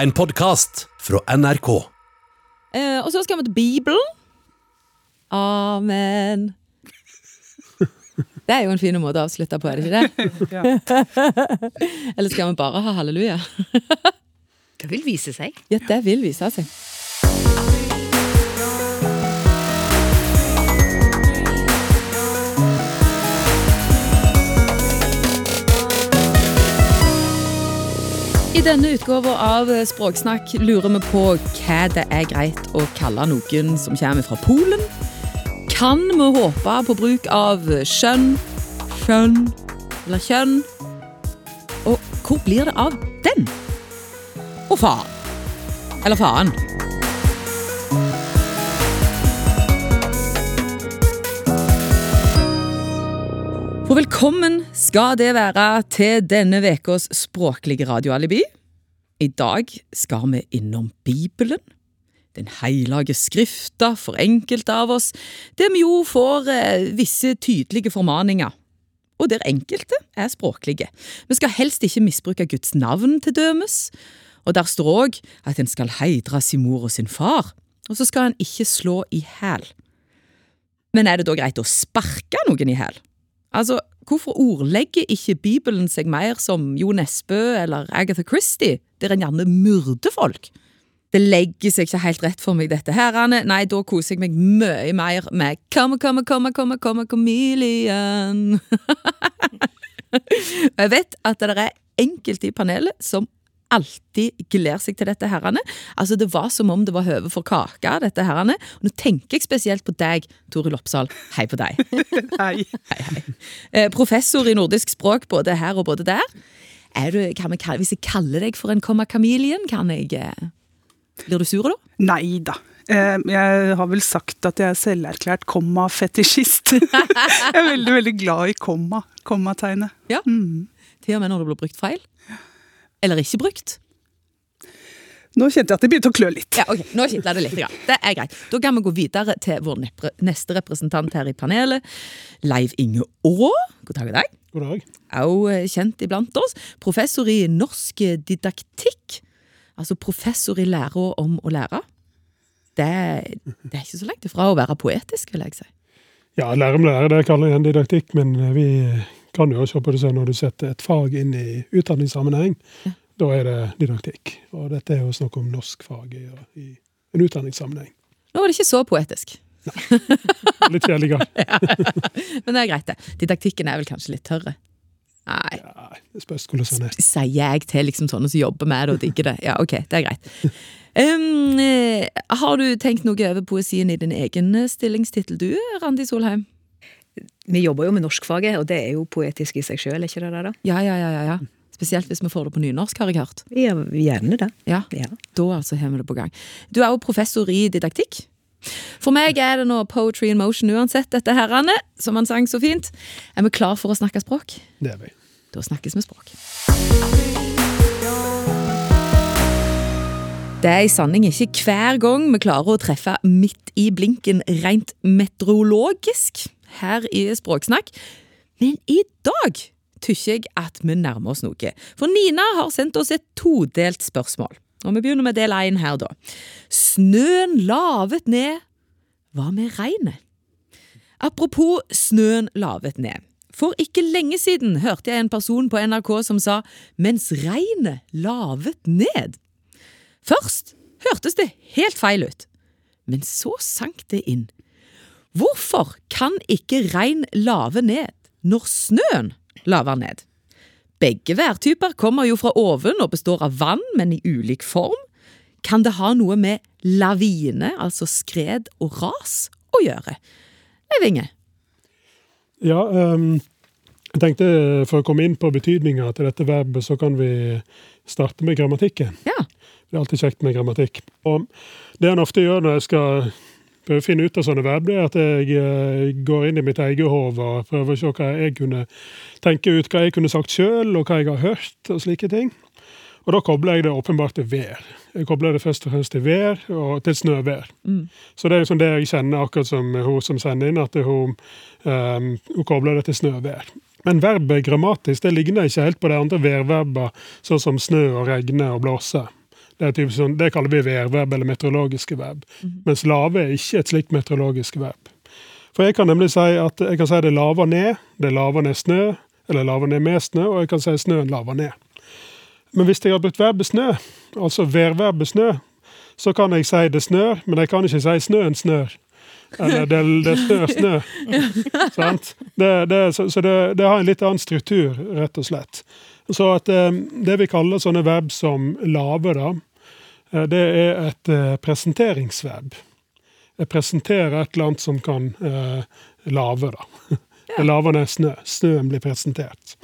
En podkast fra NRK. Eh, og så skal vi til Bibelen. Amen. Det er jo en fin måte å avslutte på, er det ikke det? Eller skal vi bare ha halleluja? Det vil vise seg. Ja, det vil vise seg. I denne utgåva av Språksnakk lurer vi på hva det er greit å kalle noen som kommer fra Polen. Kan vi håpe på bruk av skjønn, skjønn eller kjønn? Og hvor blir det av den? Og faen. Eller faen. For velkommen skal det være til denne ukas språklige radioalibi. I dag skal vi innom Bibelen. Den hellige skrifta for enkelte av oss, der vi jo får eh, visse tydelige formaninger. Og der enkelte er språklige. Vi skal helst ikke misbruke Guds navn til dømes. Og der står òg at en skal heidre sin mor og sin far. Og så skal en ikke slå i hæl. Men er det da greit å sparke noen i hæl? Altså, hvorfor ordlegger ikke Bibelen seg mer som Jo Nesbø eller Agatha Christie, der en gjerne myrder folk? Det legger seg ikke helt rett for meg, dette her. Anne. Nei, da koser jeg meg mye mer med Come, come, come, come, come, chameleon. Jeg vet at det er enkelte i panelet som alltid gleder seg til dette herrene. Altså, det var som om det var høve for kake, dette herrene. Og nå tenker jeg spesielt på deg, Toril Oppsal. Hei på deg. Hei. Hei, hei. Eh, professor i nordisk språk både her og både der. Er du, kan vi, hvis jeg kaller deg for en komma chameleon, kan jeg eh, Blir du sur da? Nei da. Eh, Jeg har vel sagt at jeg er selverklært komma-fetisjist. Jeg er veldig, veldig glad i komma. Kommategnet. Ja. Til og med når det blir brukt feil? Eller ikke brukt? Nå kjente jeg at det begynte å klø litt. Ja, ok, Nå kitler det litt. Ja. Det er greit. Da kan vi gå videre til vår neste representant her i panelet. Leiv Inge Aa. God dag, god dag. God dag. Også kjent iblant oss. Professor i norsk didaktikk. Altså professor i lære om å lære. Det, det er ikke så langt ifra å være poetisk, vil jeg si. Ja, lære om lære, det kaller jeg en didaktikk, men eh, vi kan jo se på det sånn når du setter et fag inn i utdanningssammenheng, da er det didaktikk. Og dette er jo snakk om norskfag i, i en utdanningssammenheng. Nå var det ikke så poetisk. Litt kjedeligere. Men det er greit, det. Didaktikken er vel kanskje litt tørre. Nei, Ja, det spørs hvordan den er. sier jeg til liksom sånne som jobber med det og digger det. Ja, ok, det er greit. Um, har du tenkt noe over poesien i din egen stillingstittel, du, Randi Solheim? Vi jobber jo med norskfaget, og det er jo poetisk i seg sjøl, ikke det det? da? Ja, ja, ja, ja, ja. Spesielt hvis vi får det på nynorsk, har jeg hørt. Ja, gjerne det. Ja, Ja. Da altså har vi det på gang. Du er jo professor i didaktikk. For meg er det nå poetry in motion uansett, dette herrene, som han sang så fint. Er vi klar for å snakke språk? Det er vi. Da snakkes vi språk. Det er i sanning ikke hver gang vi klarer å treffe midt i blinken rent meteorologisk her i Språksnakk, men i dag tykker jeg at vi nærmer oss noe. For Nina har sendt oss et todelt spørsmål. Og vi begynner med del én her, da. Snøen lavet ned. Hva med regnet? Apropos snøen lavet ned. For ikke lenge siden hørte jeg en person på NRK som sa 'mens regnet lavet ned'. Først hørtes det helt feil ut, men så sank det inn. Hvorfor kan ikke regn lave ned når snøen laver ned? Begge værtyper kommer jo fra oven og består av vann, men i ulik form. Kan det ha noe med lavine, altså skred og ras, å gjøre? Leiv Inge? Ja, um, jeg tenkte for å komme inn på betydninga til dette verbet, så kan vi starte med grammatikken. Ja. Det er alltid kjekt med grammatikk. Og det en ofte gjør når jeg skal prøve å finne ut av sånne verb, det er at jeg eh, går inn i mitt eget hode og prøver å se hva jeg kunne tenke ut, hva jeg kunne sagt sjøl, og hva jeg har hørt, og slike ting. Og da kobler jeg det åpenbart til vær. Jeg kobler det først og fremst til vær, og til snøvær. Så det er liksom det jeg kjenner, akkurat som hun som sender inn, at hun, um, hun kobler det til snøvær. Men verbet grammatisk det ligner ikke helt på de andre værverbene, sånn som snø og regne og blåse. Det, sånn, det kaller vi værverb eller meteorologiske verb. Mens lave er ikke et slikt meteorologisk verb. For jeg kan nemlig si at jeg kan si det laver ned, det laver ned snø, eller laver ned med snø, og jeg kan si snøen laver ned. Men hvis jeg har brukt verbet snø, altså værverbet snø, så kan jeg si det snør, men jeg kan ikke si snøen snør. Eller det, det snør snø. Det, det, så så det, har en litt annen struktur, rett og slett. Så at eh, det vi kaller sånne verb som lave, da, det er et presenteringsweb. presenteringsverb. Jeg presenterer et eller annet som kan eh, lave, da. Det laver ned snø. Snøen blir presentert.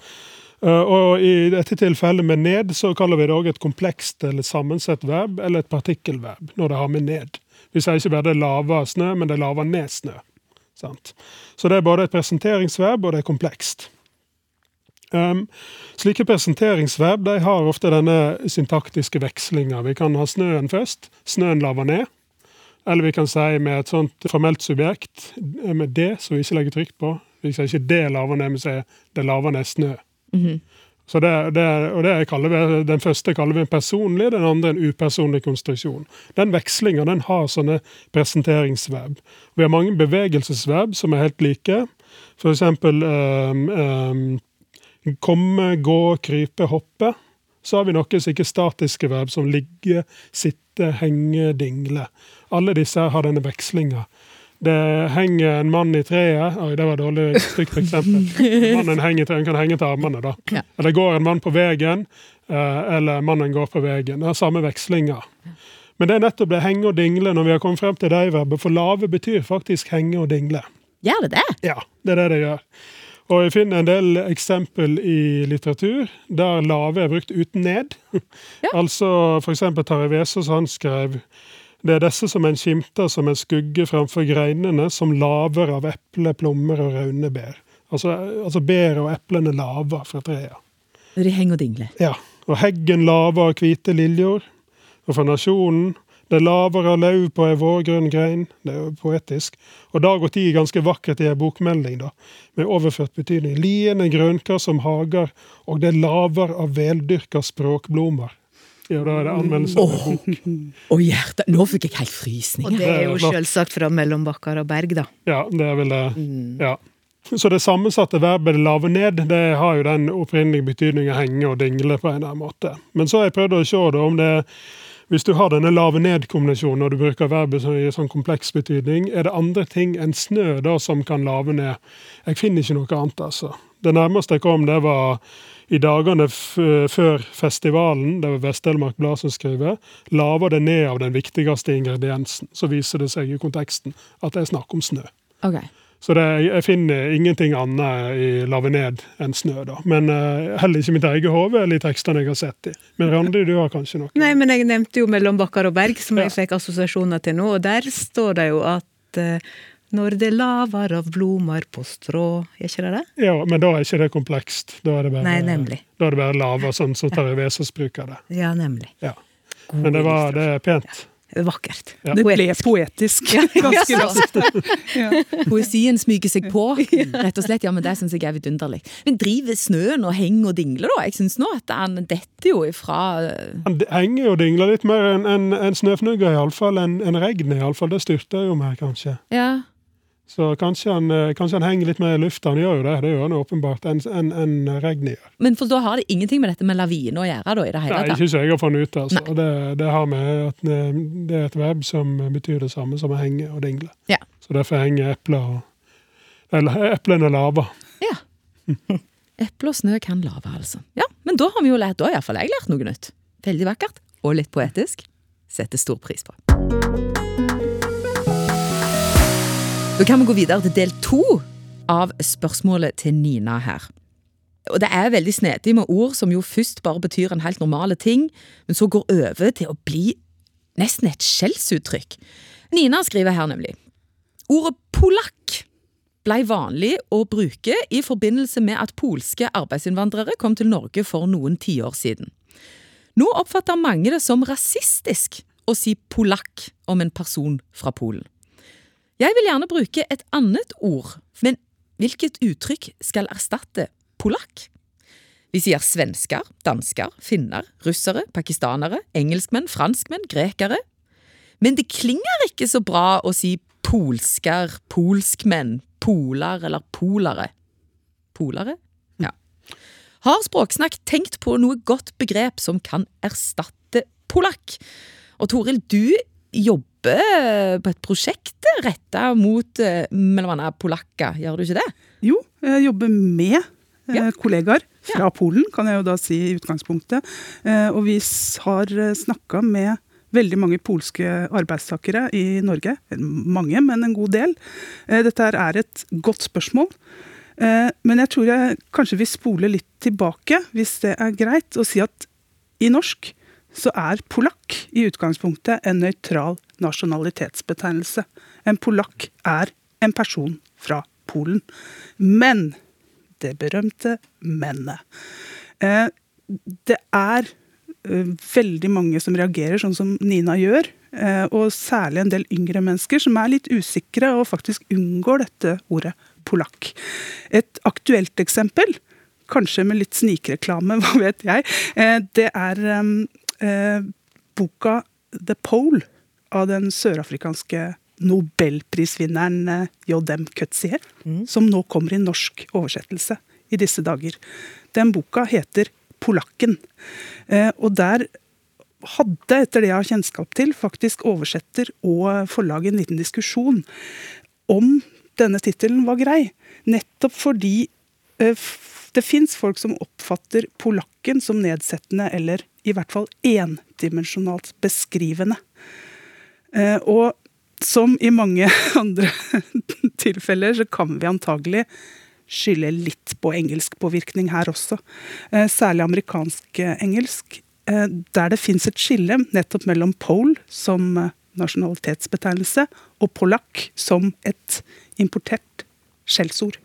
Eh, og i dette tilfellet med ned, så kaller vi det òg et komplekst eller sammensett verb, eller et partikkelverb, når det har med ned. Vi sier ikke bare det laver snø, men det laver ned snø. Sant? Så det er både et presenteringsverb, og det er komplekst. Um, slike presenteringsverb de har ofte denne syntaktiske vekslinga. Vi kan ha snøen først. Snøen laver ned. Eller vi kan si med et sånt formelt subjekt, med det, som vi ikke legger trykk på. Vi sier ikke 'det laver ned', vi sier 'det laver ned snø'. Så det, det, og det kaller vi, Den første kaller vi en personlig, den andre en upersonlig konstruksjon. Den vekslinga den har sånne presenteringsverb. Vi har mange bevegelsesverb som er helt like. For eksempel um, um, komme, gå, krype, hoppe. Så har vi noen slike statiske verb som ligge, sitte, henge, dingle. Alle disse har denne vekslinga. Det henger en mann i treet Oi, det var et dårlig stygt eksempel. Mannen henger i treet, han kan henge til armene, da. Ja. Eller går en mann på veien, eh, eller mannen går på veien. Det har samme vekslinga. Men det er nettopp det henge og dingle når vi har kommet frem til de verbet, for lave betyr faktisk henge og dingle. Gjør det det? Ja, det er det det gjør. Og jeg finner en del eksempel i litteratur der lave er brukt uten ned. altså for eksempel Tarjei Vesaas, han skrev det er disse som en skimter som en skugge framfor greinene, som laver av eple, plommer og raunebær. Altså, altså bær og eplene laver fra trea. Når de henger og dingler. Ja, og heggen laver av hvite liljor. Og fra nasjonen det laver av lauv på ei vårgrønn grein. Det er jo poetisk. Og dag og tid ganske vakkert i ei bokmelding, da, med overført betydning. Liene grønkar som hager, og det laver av veldyrka språkblomster. Ja, da er det anmeldelse av en bok. Og hjerte, nå fikk jeg helt Og det er jo er selvsagt fra mellombakker og berg, da. Ja, det er vel det. Ja. Så det sammensatte verbet lave ned, det har jo den opprinnelige betydningen henge og dingle på en eller annen måte. Men så har jeg prøvd å se da, om det hvis du har denne lave ned-kombinasjonen og du bruker verbet som i sånn kompleks betydning, er det andre ting enn snø da som kan lave ned? Jeg finner ikke noe annet, altså. Det nærmeste jeg kom, det var i dagene f før festivalen, det var Vest-Telemark Blad som skriver, laver det ned av den viktigste ingrediensen. Så viser det seg i konteksten at det er snakk om snø. Ok. Så det, jeg finner ingenting annet i lave ned enn snø, da. Men uh, heller ikke mitt eget hode eller i tekstene jeg har sett i. Men Randi, du har kanskje noe? Nei, men jeg nevnte jo mellom bakker og berg, som Ja. jeg fikk assosiasjoner til nå, og der står det jo at uh, når det laver av blomar på strå, er ikke det det? Ja, men da er ikke det komplekst. Da er det bare, Nei, nemlig. Da er det bare lava, sånn som Terje Vesaas bruker det. Ja, nemlig. Ja. Men det, var, det er pent. Vakkert. Ja. Det ble poetisk ganske raskt. Ja. Poesien smyger seg på. Rett og slett, ja, men Det syns jeg er vidunderlig. Men driver snøen og henger og dingler, da? Jeg syns nå at han detter jo ifra eh, Han henger og dingler litt mer enn en, en snøfnugger, iallfall. Enn en regnet, iallfall. Det styrter jo mer, kanskje. Ja. Så kanskje han, eh, kanskje han henger litt mer i lufta. Han gjør jo det, det gjør han åpenbart, enn en, en regnet gjør. Men for da har det ingenting med dette med lavine å gjøre, da, i det hele Nei, tatt? ikke så jeg har funnet ut. altså. Det, det har med at eh, det er et verb som betyr det samme som å henge og dingle. Ja. Så derfor henger epler og Eller eplene lava. ja. Eple og snø kan lave, altså. Ja, Men da har vi jo lært, da har iallfall jeg lært noe nytt. Veldig vakkert, og litt poetisk. Setter stor pris på. Da kan vi gå videre til del to av spørsmålet til Nina her. Og det er veldig snedig med ord som jo først bare betyr en helt normale ting, men så går over til å bli nesten et skjellsuttrykk. Nina skriver her nemlig. Ordet polakk blei vanlig å bruke i forbindelse med at polske arbeidsinnvandrere kom til Norge for noen tiår siden. Nå oppfatter mange det som rasistisk å si polakk om en person fra Polen. Jeg vil gjerne bruke et annet ord, men hvilket uttrykk skal erstatte polakk? Vi sier svensker, dansker, finner, russere, pakistanere, engelskmenn, franskmenn, grekere. Men det klinger ikke så bra å si polsker, polskmenn, polar eller polare. Polare? Ja. Har Språksnakk tenkt på noe godt begrep som kan erstatte polakk? Og Toril, du jobber på et prosjekt retta mot eh, mellom andre polakker, gjør du ikke det? Jo, jeg jobber med eh, Ja. kollegaer fra Polen, kan jeg jo da si i utgangspunktet. Eh, Og vi har snakka med veldig mange polske arbeidstakere i Norge. Mange, men en god del. Dette er et godt spørsmål. Men jeg tror jeg kanskje vil spole litt tilbake, hvis det er greit, og si at i norsk så er polakk i utgangspunktet en nøytral nasjonalitetsbetegnelse. En polakk er en person fra Polen. Men det berømte mennet. Eh, det er eh, veldig mange som reagerer sånn som Nina gjør, eh, og særlig en del yngre mennesker som er litt usikre og faktisk unngår dette ordet polakk. Et aktuelt eksempel, kanskje med litt snikreklame, hva vet jeg, det er boka The Pole av den sørafrikanske nobelprisvinneren eh, J.M. mm. som nå kommer i norsk oversettelse i disse dager. Den boka heter Polakken. Eh, og der hadde, etter det jeg har kjennskap til, faktisk oversetter og forlag en liten diskusjon om denne tittelen var grei. Nettopp fordi eh, det fins folk som oppfatter polakken som nedsettende eller i hvert fall endimensjonalt beskrivende. Eh, Og som i mange andre tilfeller, så kan vi antagelig skylde litt på engelskpåvirkning her også. Eh, Særlig amerikansk eh, engelsk, der det fins et skille nettopp mellom pole som nasjonalitetsbetegnelse og polakk som et importert skjellsord.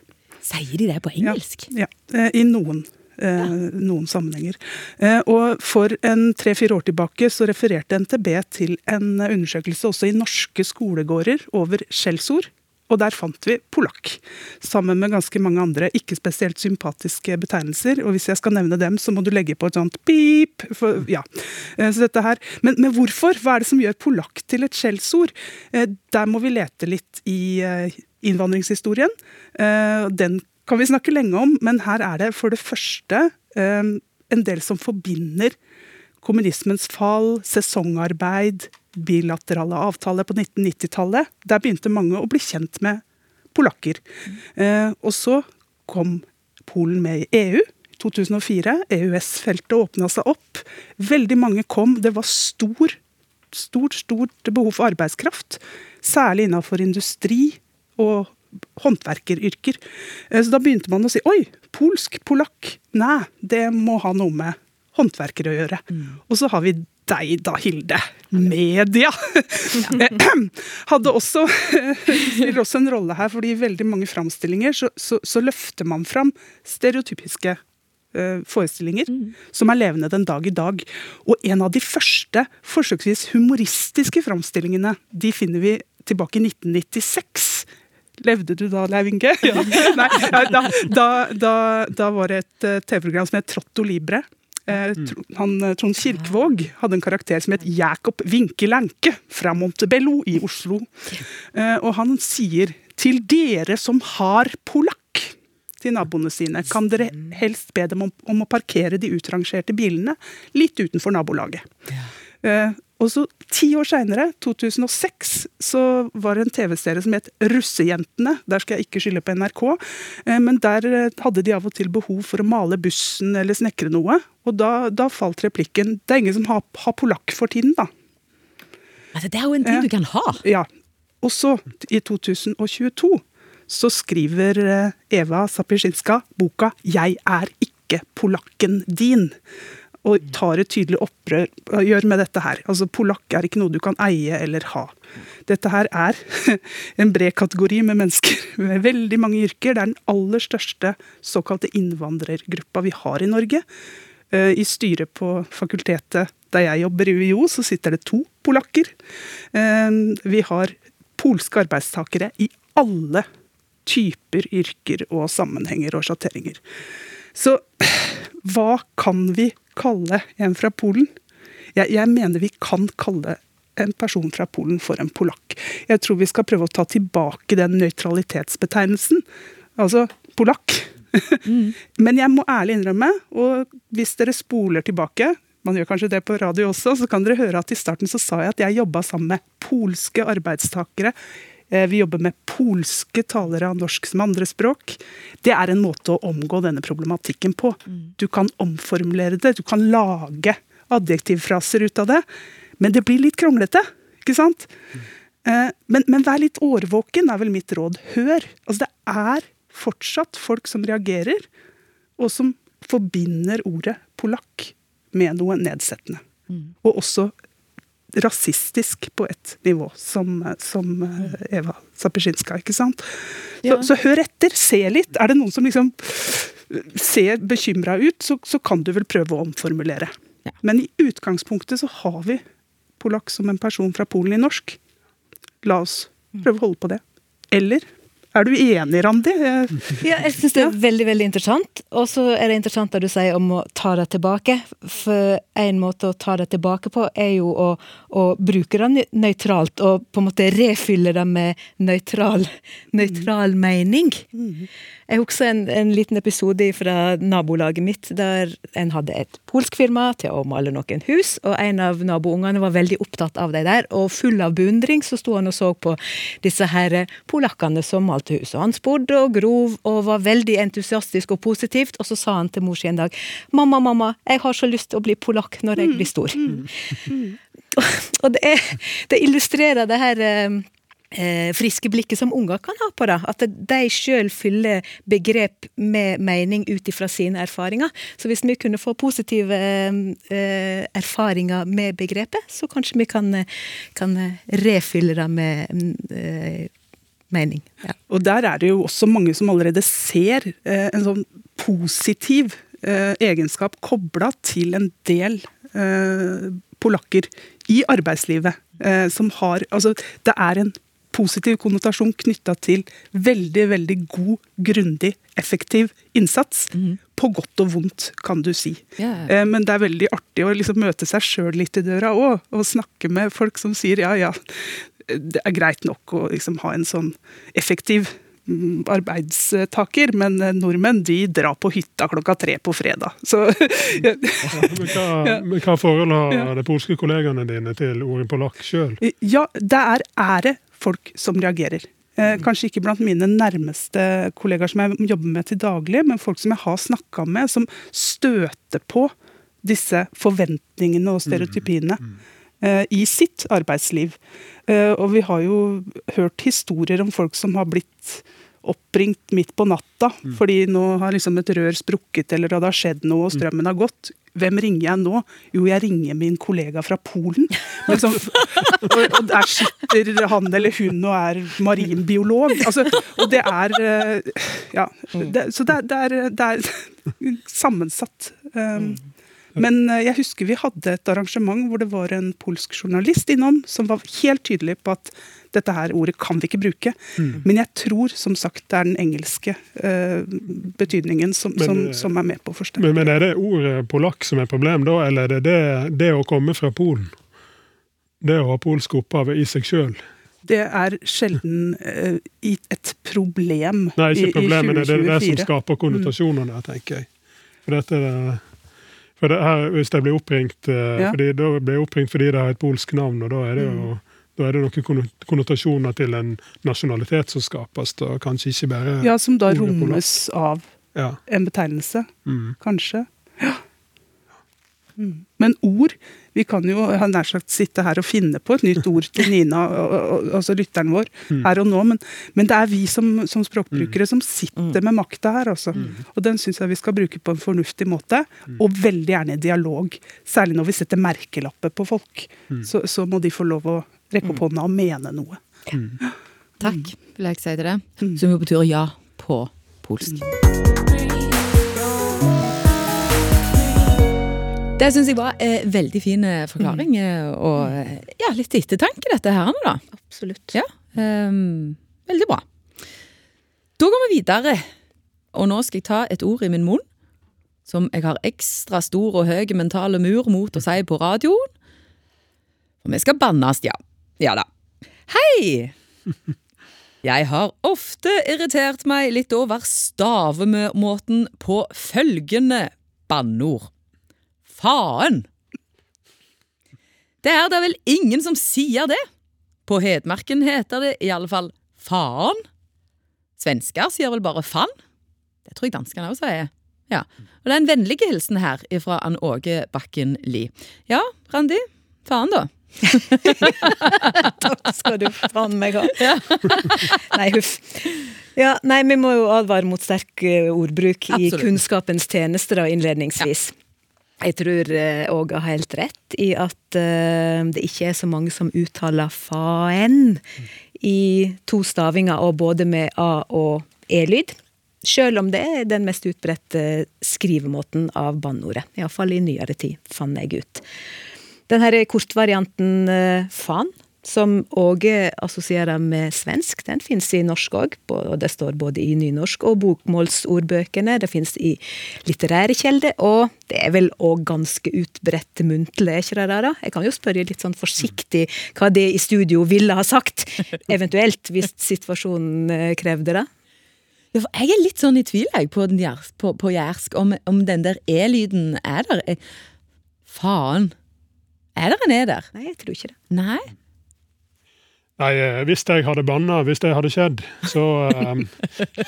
Sier de det på engelsk? Ja, ja. i noen, eh, noen sammenhenger. Eh, Og for en tre-fire år tilbake så refererte NTB til en undersøkelse også i norske skolegårder over skjellsord. Og der fant vi polakk, sammen med ganske mange andre ikke spesielt sympatiske betegnelser. Og hvis jeg skal nevne dem, så må du legge på et sånt pip. For, ja. Eh, Så dette her. Men, men hvorfor? Hva er det som gjør polakk til et skjellsord? Der må vi lete litt i innvandringshistorien. Den kan vi snakke lenge om, men her er det for det første eh, en del som forbinder kommunismens fall, sesongarbeid, bilaterale avtaler på 1990-tallet. Der begynte mange å bli kjent med polakker. Eh, og så kom Polen med i EU. i 2004. EØS-feltet åpna seg opp. Veldig mange kom. Det var stor, stort, stort behov for arbeidskraft. Særlig innenfor industri og håndverkeryrker. Eh, Så da begynte man å si oi, polsk, polakk. Nei, det må ha noe med håndverkere å gjøre. Og så har vi deg da, Hilde. Media! Hadde også, spiller også en rolle her, fordi i veldig mange framstillinger så, så, så løfter man fram stereotypiske forestillinger forestillinger som er levende den dag i dag. Og en av de første forsøksvis humoristiske framstillingene, de finner vi tilbake i 1996. Levde du da, Leiv Inge? Ja. Nei, da, da, da, da var det et eh, TV-program som het Trotto Libre. Eh, han, eh, Trond Kirkvaag hadde en karakter som het Jakob Winkelanke fra Montebello i Oslo. Eh, og han sier til dere som har polakk til naboene sine, kan dere helst be dem om, om å parkere de utrangerte bilene litt utenfor nabolaget. Eh, og så Ti år seinere, 2006, så var det en TV-serie som het Russejentene. Der skal jeg ikke skylde på NRK, eh, men der eh, hadde de av og til behov for å male bussen eller snekre noe. Og da, da falt replikken 'Det er ingen som har, har polakk for tiden', da. Altså, det er jo en ting du kan ha. Ja. Og så, i 2022, så skriver eh, Eva Sapirzinska boka 'Jeg er ikke polakken din'. Og tar et tydelig opprør gjør med dette her. Altså, Polakk er ikke noe du kan eie eller ha. Dette her er en bred kategori med mennesker med veldig mange yrker. Det er den aller største såkalte innvandrergruppa vi har i Norge. Eh, I styret på fakultetet der jeg jobber i UiO, så sitter det to polakker. Eh, Vi har polske arbeidstakere i alle typer yrker og sammenhenger og sjatteringer. Så hva kan vi kalle en fra Polen? Jeg, jeg mener vi kan kalle en person fra Polen for en polakk. Jeg tror vi skal prøve å ta tilbake den nøytralitetsbetegnelsen. Altså polakk. Men jeg må ærlig innrømme, og hvis dere spoler tilbake man gjør kanskje det på radio også, så kan dere høre at i starten så sa jeg at jeg jobba sammen med polske arbeidstakere. Eh, Vi jobber med polske talere av norsk som andrespråk. Det er en måte å omgå denne problematikken på. Du kan omformulere det, du kan lage adjektivfraser ut av det. Men det blir litt kronglete, ikke sant? Eh, Men, men vær litt årvåken, er vel mitt råd. Hør. Altså, det er fortsatt folk som reagerer, og som forbinder ordet polakk med noe nedsettende. Og også rasistisk på et nivå, som, som eh, Eva Zapesjinska, ikke sant? Så, Ja. så hør etter, se litt. Er det noen som liksom ser bekymra ut, så, så kan du vel prøve å omformulere. Ja. Men i utgangspunktet så har vi polakk som en person fra Polen i norsk. La oss prøve å holde på det. Eller er du enig, Randi? Ja, jeg syns det er veldig veldig interessant. Og så er det interessant det du sier om å ta det tilbake. For en måte å ta det tilbake på, er jo å, å bruke det nøytralt. Og på en måte refylle det med nøytral, nøytral mening. Jeg husker en, en liten episode fra nabolaget mitt, der en hadde et polsk firma til å male noen hus, og en av naboungene var veldig opptatt av det der, og full av beundring så sto han og så på disse her polakkene som malte hus. Og han spurte og grov og var veldig entusiastisk og positivt, og så sa han til mor si en dag Mamma, mamma, jeg har så lyst til å bli polakk når jeg blir stor. og det, er, det illustrerer det her eh, friske blikket som unger kan ha på det. At de sjøl fyller begrep med mening ut ifra sine erfaringer. Så hvis vi kunne få positive eh, erfaringer med begrepet, så kanskje vi kan, eh, kan eh, refylle det med eh, mening. Ja. Og der er det jo også mange som allerede ser eh, en sånn positiv eh, egenskap kobla til en del eh, polakker i arbeidslivet. Eh, som har Altså, det er en positiv konnotasjon knytta til veldig, veldig god, grundig, effektiv innsats. På godt og vondt, kan du si. Eh, Men det er veldig artig å liksom møte seg sjøl litt i døra òg, og snakke med folk som sier ja, ja, det er greit nok å liksom ha en sånn effektiv mm, arbeidstaker, men eh, nordmenn de drar på hytta klokka tre på fredag. Så ja. hva, men hva forhold har Ja. de polske kollegaene dine til ordet polakk sjøl? ja, det er, det folk som reagerer. Eh, kanskje ikke blant mine nærmeste kollegaer som jeg jobber med til daglig, men folk som jeg har snakka med, som støter på disse forventningene og stereotypiene eh, i sitt arbeidsliv. Eh, og vi har jo hørt historier om folk som har blitt oppringt midt på natta fordi nå har liksom et rør sprukket eller det har skjedd noe og strømmen har gått. Hvem ringer jeg nå? Jo, jeg ringer min kollega fra Polen. Liksom, og, der sitter han eller hun og er marinbiolog. Altså, og det er eh, Ja. Det, så det, det, er, det er sammensatt. Um, men eh, jeg husker vi hadde et arrangement hvor det var en polsk journalist innom som var helt tydelig på at dette her ordet kan vi ikke bruke. Men jeg tror som sagt det er den engelske uh, betydningen som, Men, som, eh, som er med på å forsterke. Men, men er det ordet polakk som er problem da, eller er det det, det å komme fra Polen? Det å ha polsk opphav i seg sjøl? Det er sjelden uh, i et problem Nei, i, ikke problem, i men det er det som skaper konnotasjoner mm. tenker jeg. For dette er det- for det her, Hvis jeg blir oppringt Ja. fordi, da blir jeg oppringt fordi det har et polsk navn, og da er det jo da er det noen konnotasjoner til en nasjonalitet som skapes, og kanskje ikke bare Ja, som da rommes av Ja. en betegnelse, Mm. kanskje. Ja. Mm. Men ord Vi kan jo nær sagt sitte her og finne på et nytt ord til Nina, altså lytteren vår, her og nå, men, men det er vi som, som språkbrukere som sitter med makta her, altså. Og den syns jeg vi skal bruke på en fornuftig måte, og veldig gjerne i dialog. Særlig når vi setter merkelapper på folk. Så, så må de få lov å rekke opp hånda og mene noe. Takk, vil jeg si til det. Mm. Som jo betyr ja på polsk. Det syns jeg var en veldig fin eh, forklaring, mm. og eh, ja, litt ettertanke, dette her, nå, da. Absolutt. Ja, um, veldig bra. Da går vi videre, og nå skal jeg ta et ord i min munn, som jeg har ekstra stor og høy mentale mur mot å si på radioen. For vi skal bannes, ja. Ja da. Hei! Jeg har ofte irritert meg litt over stavemåten på følgende banneord. Faen! Det er da vel ingen som sier det? På Hedmarken heter det i alle fall faen. Svensker sier vel bare fann? Det tror jeg danskene også sier. Ja. Og det er en vennlig hilsen her fra Ann Åge Bakken Lie. Ja, Randi. Faen, da. Takk skal du faen meg ha. nei, huff. Ja, nei, vi må jo advare mot sterk ordbruk ordbruk i kunnskapens tjeneste, da, innledningsvis. Jeg tror Åge har helt rett i at eh, det ikke er så mange som uttaler faen i to stavinger, og både med a- og e-lyd. Sjøl om det er den mest utbredte skrivemåten av banneordet. Iallfall i nyere tid, fant jeg ut. Den her kortvarianten faen. fan, som Åge assosierer med svensk, den fins i norsk òg. Og det står både i nynorsk og bokmålsordbøkene. Det fins i litterære kilder, og det er vel òg ganske utbredt muntlig, er ikke det der, da? Jeg kan jo spørre litt sånn forsiktig hva det i studio ville ha sagt, eventuelt, hvis situasjonen eh, krevde det. Ja, jeg er litt sånn i tvil jeg, på, den jærs, på, på jærsk, om, om den der e-lyden er der. Faen. Er det en e der? Nei, jeg tror ikke det. Nei? Nei, eh, hvis jeg hadde banna, hvis det hadde skjedd, så um,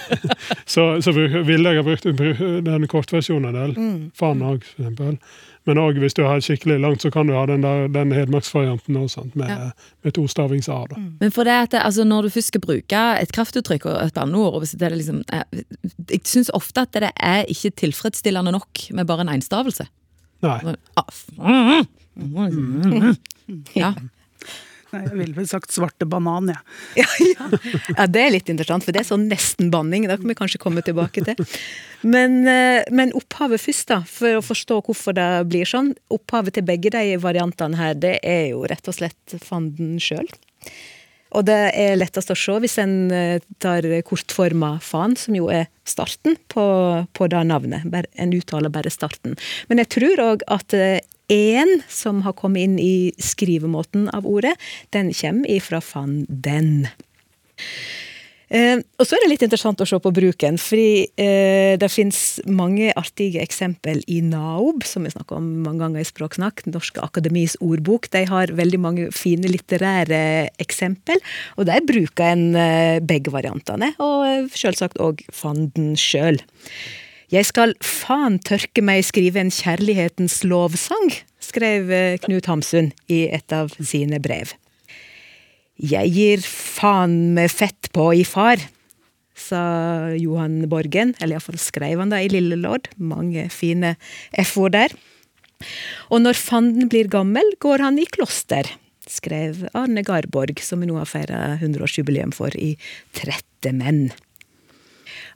så, så ville jeg ha brukt den kortversjonen en del. Faen òg, for eksempel. Men òg hvis du har skikkelig langt, så kan du ha den, der, den hedmarksvarianten òg, med, Ja. med tostavings A. da. Men for det at altså når du først skal bruke et kraftuttrykk og et banneord og hvis det er liksom, Jeg, Jeg syns ofte at det er ikke tilfredsstillende nok med bare en enstavelse. Nei. Ah, Ja. Nei, jeg ville vel sagt svarte banan, jeg. Ja, ja. ja, det er litt interessant, for det er sånn nesten-banning. Det kan vi kanskje komme tilbake til. Men, eh, men opphavet først, da, for å forstå hvorfor det blir sånn. Opphavet til begge de variantene her, det er jo rett og slett fanden sjøl. Og det er lettest å se hvis en eh, tar kortforma fan, som jo er starten på, på det navnet. En uttaler bare starten. Men jeg tror òg at en som har kommet inn i skrivemåten av ordet, den kommer ifra fan den. Eh, og så er det litt interessant å se på bruken, fordi eh, det finnes mange artige eksempel i NAOB, som vi snakker om mange ganger i Språksnakk, Norske Akademis ordbok. De har veldig mange fine litterære eksempel, og der bruker en eh, begge variantene, og eh, selvsagt òg fanden sjøl. Jeg skal faen tørke meg skrive en kjærlighetens lovsang, skrev eh, Knut Hamsun i et av sine brev. Jeg gir faen med fett på i far, sa Johan Borgen, eller iallfall skrev han da i Lille Lord. Mange fine F-ord der. Og når fanden blir gammel, går han i kloster, skrev Arne Garborg, som vi nå har feira 100-årsjubileum for i Trette menn.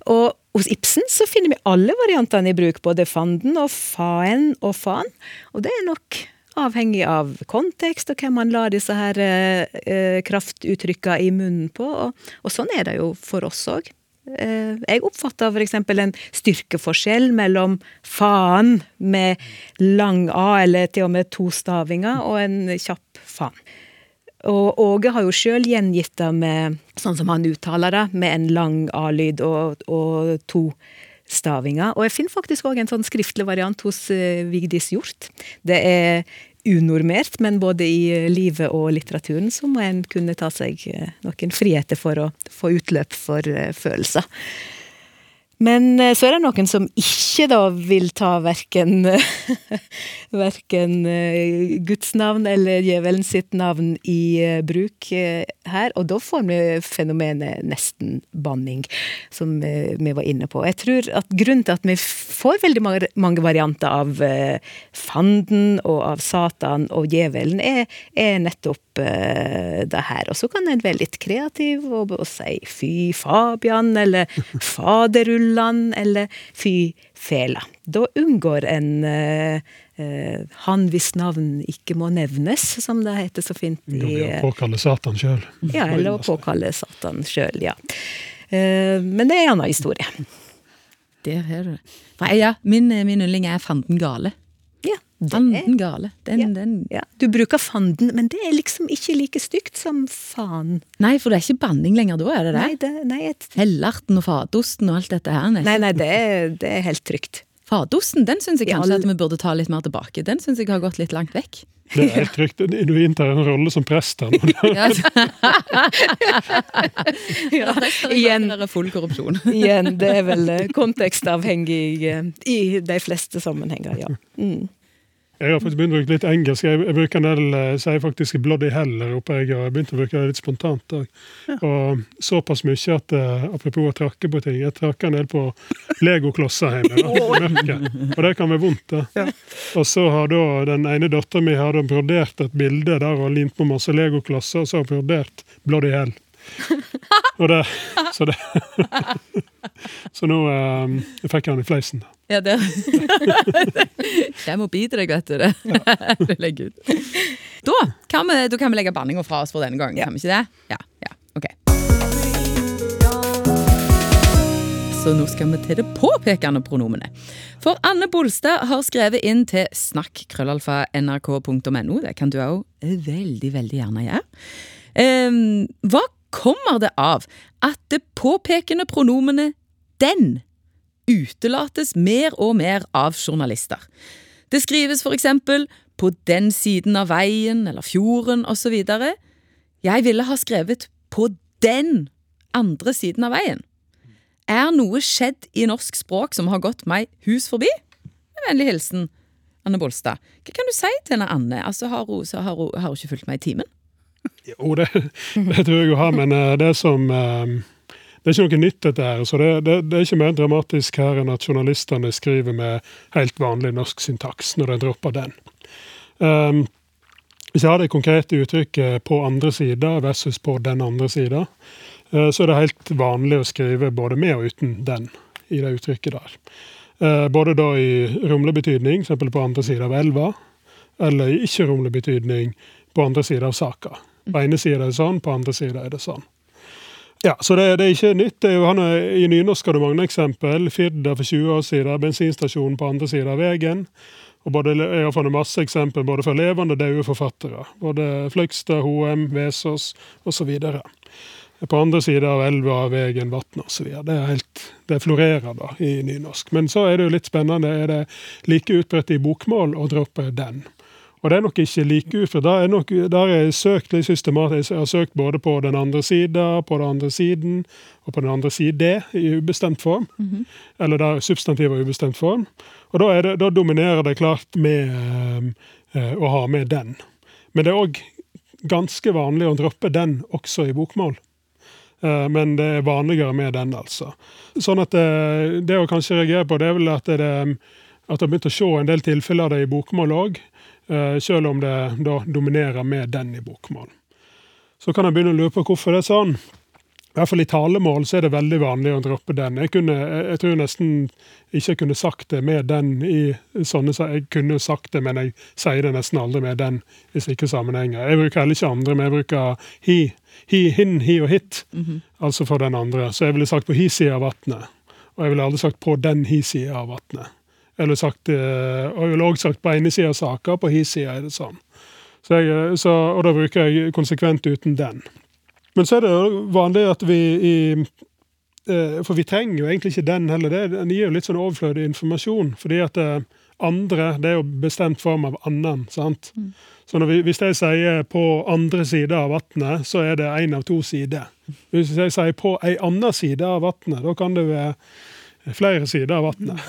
Og hos Ibsen så finner vi alle variantene i bruk, både fanden og faen og faen. Og det er nok avhengig av kontekst og hvem man lar disse her eh, kraftuttrykkene i munnen på. Og, og sånn er det jo for oss òg. Eh, jeg oppfatter f.eks. en styrkeforskjell mellom faen med lang A, eller til og med to stavinger, og en kjapp faen. Og Åge har jo sjøl gjengitt det med, sånn som han uttaler det, med en lang A-lyd og, og to stavinger. Og jeg finner faktisk òg en sånn skriftlig variant hos eh, Vigdis Hjort. Det er unormert, men både i eh, livet og litteraturen så må en kunne ta seg eh, noen friheter for å få utløp for følelser. Men eh, så er det noen som ikke da vil ta verken verken eh, Guds navn eller djevelen sitt navn i eh, bruk her. Og da får vi fenomenet nesten-banning, som eh, vi var inne på. Jeg tror at grunnen til at vi får veldig mange, varianter av fanden og av Satan og djevelen, er, er nettopp det her. Og så kan en være litt kreativ og, og si fy Fabian, eller faderullan, eller fy fela. Da unngår en eh, eh, han hvis navn ikke må nevnes, som det heter så fint i blir eh, påkalle Satan sjøl. Ja, eller å påkalle Satan sjøl, ja. Eh, men det er en annen historie. Der har du det. Ja, min, min yndling er fanden gale. Ja, Fanden gale. Den, Ja. den ja. Du bruker fanden, men det er liksom ikke like stygt som faen. Nei, for det er ikke banning lenger da, er det det? Nei, det, nei, et, Hellarten og fadosten og alt dette her. Nei. nei, nei det, er, det er helt trygt. Fadosten den syns jeg Ja, kanskje all- at vi burde ta litt mer tilbake. Den syns jeg har gått litt langt vekk. Det er helt trygt. Du inntar en rolle som prest her nå. Ja. Ja, Igjen. igjen, Det er full korrupsjon. igjen, det er vel eh, kontekstavhengig eh, i de fleste sammenhenger, ja. Mm. Jeg har faktisk begynt å bruke litt engelsk. Jeg, jeg bruker en del, eh, sier faktisk 'bloody hell' her oppe. Jeg har begynt å bruke det litt spontant Ja. Og såpass mye at eh, apropos å trakke på ting, jeg trakker en del på legoklosser hjemme. da. Og det kan være vondt. da. Og så har da den ene dattera mi brodert et bilde der og limt på masse legoklosser, og så har hun brodert 'bloody hell'. Og det, så det Så nå eh, fikk jeg den i fleisen. Ja, det Jeg må bite deg, vet du. Det, legger. Da kan, vi, da kan vi legge banninga fra oss for denne gang, kan vi ikke det? Ja, ja, ok. Så nå skal vi til det påpekende pronomenet. For Anne Bolstad har skrevet inn til snakk.krøllalfa.nrk.no. Det kan du òg veldig, veldig gjerne gjøre. Um, hva kommer det av at det påpekende pronomenet 'den' utelates mer og mer av journalister. Det skrives for eksempel 'på den siden av veien' eller 'fjorden' osv. Jeg ville ha skrevet 'på den andre siden av veien'. Er noe skjedd i norsk språk som har gått meg hus forbi? Med vennlig hilsen Anne Bolstad. Hva kan du si til henne Anne? Altså, har hun, har hun, har hun ikke fulgt meg i timen? Jo, det, det tror jeg jo har, men eh, det som eh, Det er ikke noe nytt, dette her. Så det, det, det er ikke mer dramatisk her enn at journalistene skriver med helt vanlig norsk syntaks når de dropper den. Um, hvis jeg har det konkrete uttrykket 'på andre sida' versus 'på den andre sida', uh, så er det helt vanlig å skrive både med og uten 'den' i det uttrykket der. Uh, Både da i romlig betydning, f.eks. på andre sida av elva, eller i ikke-romlig betydning på andre sida av saka. På ene sida er det sånn, på andre sida er det sånn. Ja, Så det, det er ikke nytt. Det er jo, han er, I nynorsk har du mange eksempel. Firda for 20 år siden, bensinstasjonen på andre sida av veien. Og både, jeg har funnet masse eksempel både fra levende og døde forfattere. Både Fløgstad, Hoem, Vesås osv. På andre sida av elva, veien, vannet osv. Det, er det florerer da i nynorsk. Men så er det jo litt spennende. Er det like utbredt i bokmål å droppe den? Og det er nok ikke like utbredt. Da er nok, der har jeg søkt litt systematisk. Jeg har søkt både på den andre sida, på den andre siden og på den andre side i ubestemt form. Eller der substantiv og ubestemt form. Og da, det, da dominerer det klart med eh, eh, å ha med den. Men det er òg ganske vanlig å droppe den også i bokmål. Eh, Men det er vanligere med den, altså. Sånn at det, det å kanskje reagere på, det er vel at det, at jeg har begynt å se en del tilfeller av det i bokmål òg, selv om det da dominerer med den i bokmål. Så kan jeg begynne å lure på hvorfor det er sånn. I hvert fall i talemål så er det veldig vanlig å droppe den. Jeg, kunne, jeg, tror nesten ikke jeg kunne sagt det med den i sånne Jeg kunne sagt det, men jeg sier det nesten aldri med den i slike sammenhenger. Jeg bruker heller ikke andre, men jeg bruker hi, he hin, hi og hit. Altså for den andre. Så jeg ville sagt på hi side av vatnet. Og jeg ville aldri sagt på den hi side av vannet. Eller sagt, eh, og jeg ville også sagt på ene sida saka, på hi sida er det sånn. Så jeg, så, og da bruker jeg konsekvent uten den. Men så er det jo vanlig at vi i eh, For vi trenger jo egentlig ikke den heller. Det, den gir jo litt sånn overflødig informasjon. Fordi at eh, andre, det er jo bestemt form av annen. sant? Så når vi, hvis jeg sier 'på andre side av vannet', så er det én av to sider. Hvis jeg sier 'på ei anna side av vannet', da kan det være flere sider av vannet.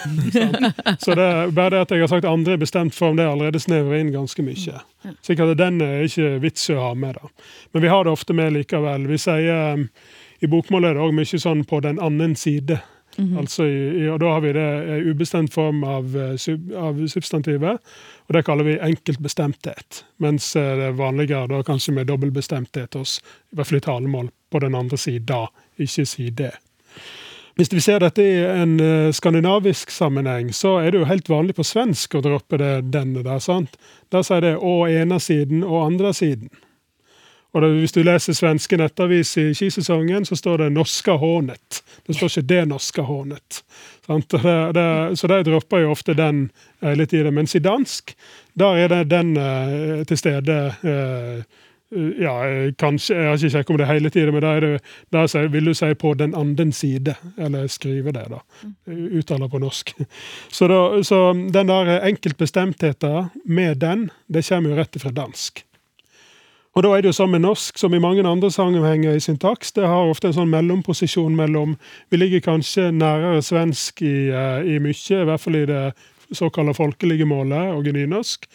Så det bare det at jeg har sagt 'andre' i bestemt form, det er allerede snevrer inn ganske mye. Sikkert at den er ikke vits å ha med, da. Men vi har det ofte med likevel. Vi sier um, I bokmål er det òg mye sånn 'på den annen side'. Mm -hmm. altså, og Da har vi det i ubestemt form av, eh, av substantivet, og det kaller vi enkeltbestemthet. Mens eh, det er vanligere da kanskje med dobbeltbestemthet hos, i hvert fall i talemål, på den andre sida, ikke side. Hvis vi ser dette i en eh, skandinavisk sammenheng, så er det jo helt vanlig på svensk å droppe det, denne der. sant? Der sier det 'å ena siden' og 'andre siden'. Og det, Hvis du leser svenske nettavis i skisesongen, så står det 'norska hånet'. Det står ikke 'det norska hånet'. Det, det, så de dropper jo ofte den eh, litt i det. Mens i dansk, da er det den eh, til stede eh, ja, eh, kanskje, Jeg har ikke sjekket om det hele tiden, men da, er det, da sier- vil du si 'på den anden side'. Eller skrive det, da. Uttaler på norsk. Så, da, så den der enkeltbestemtheten med den, det kommer jo rett fra dansk. Og da er det jo sånn med norsk, som i mange andre sammenhenger i syntaks, det har ofte en sånn mellomposisjon mellom Vi ligger kanskje nærere svensk i, eh, i mye, i hvert fall i det såkalte folkelige målet og i nynorsk.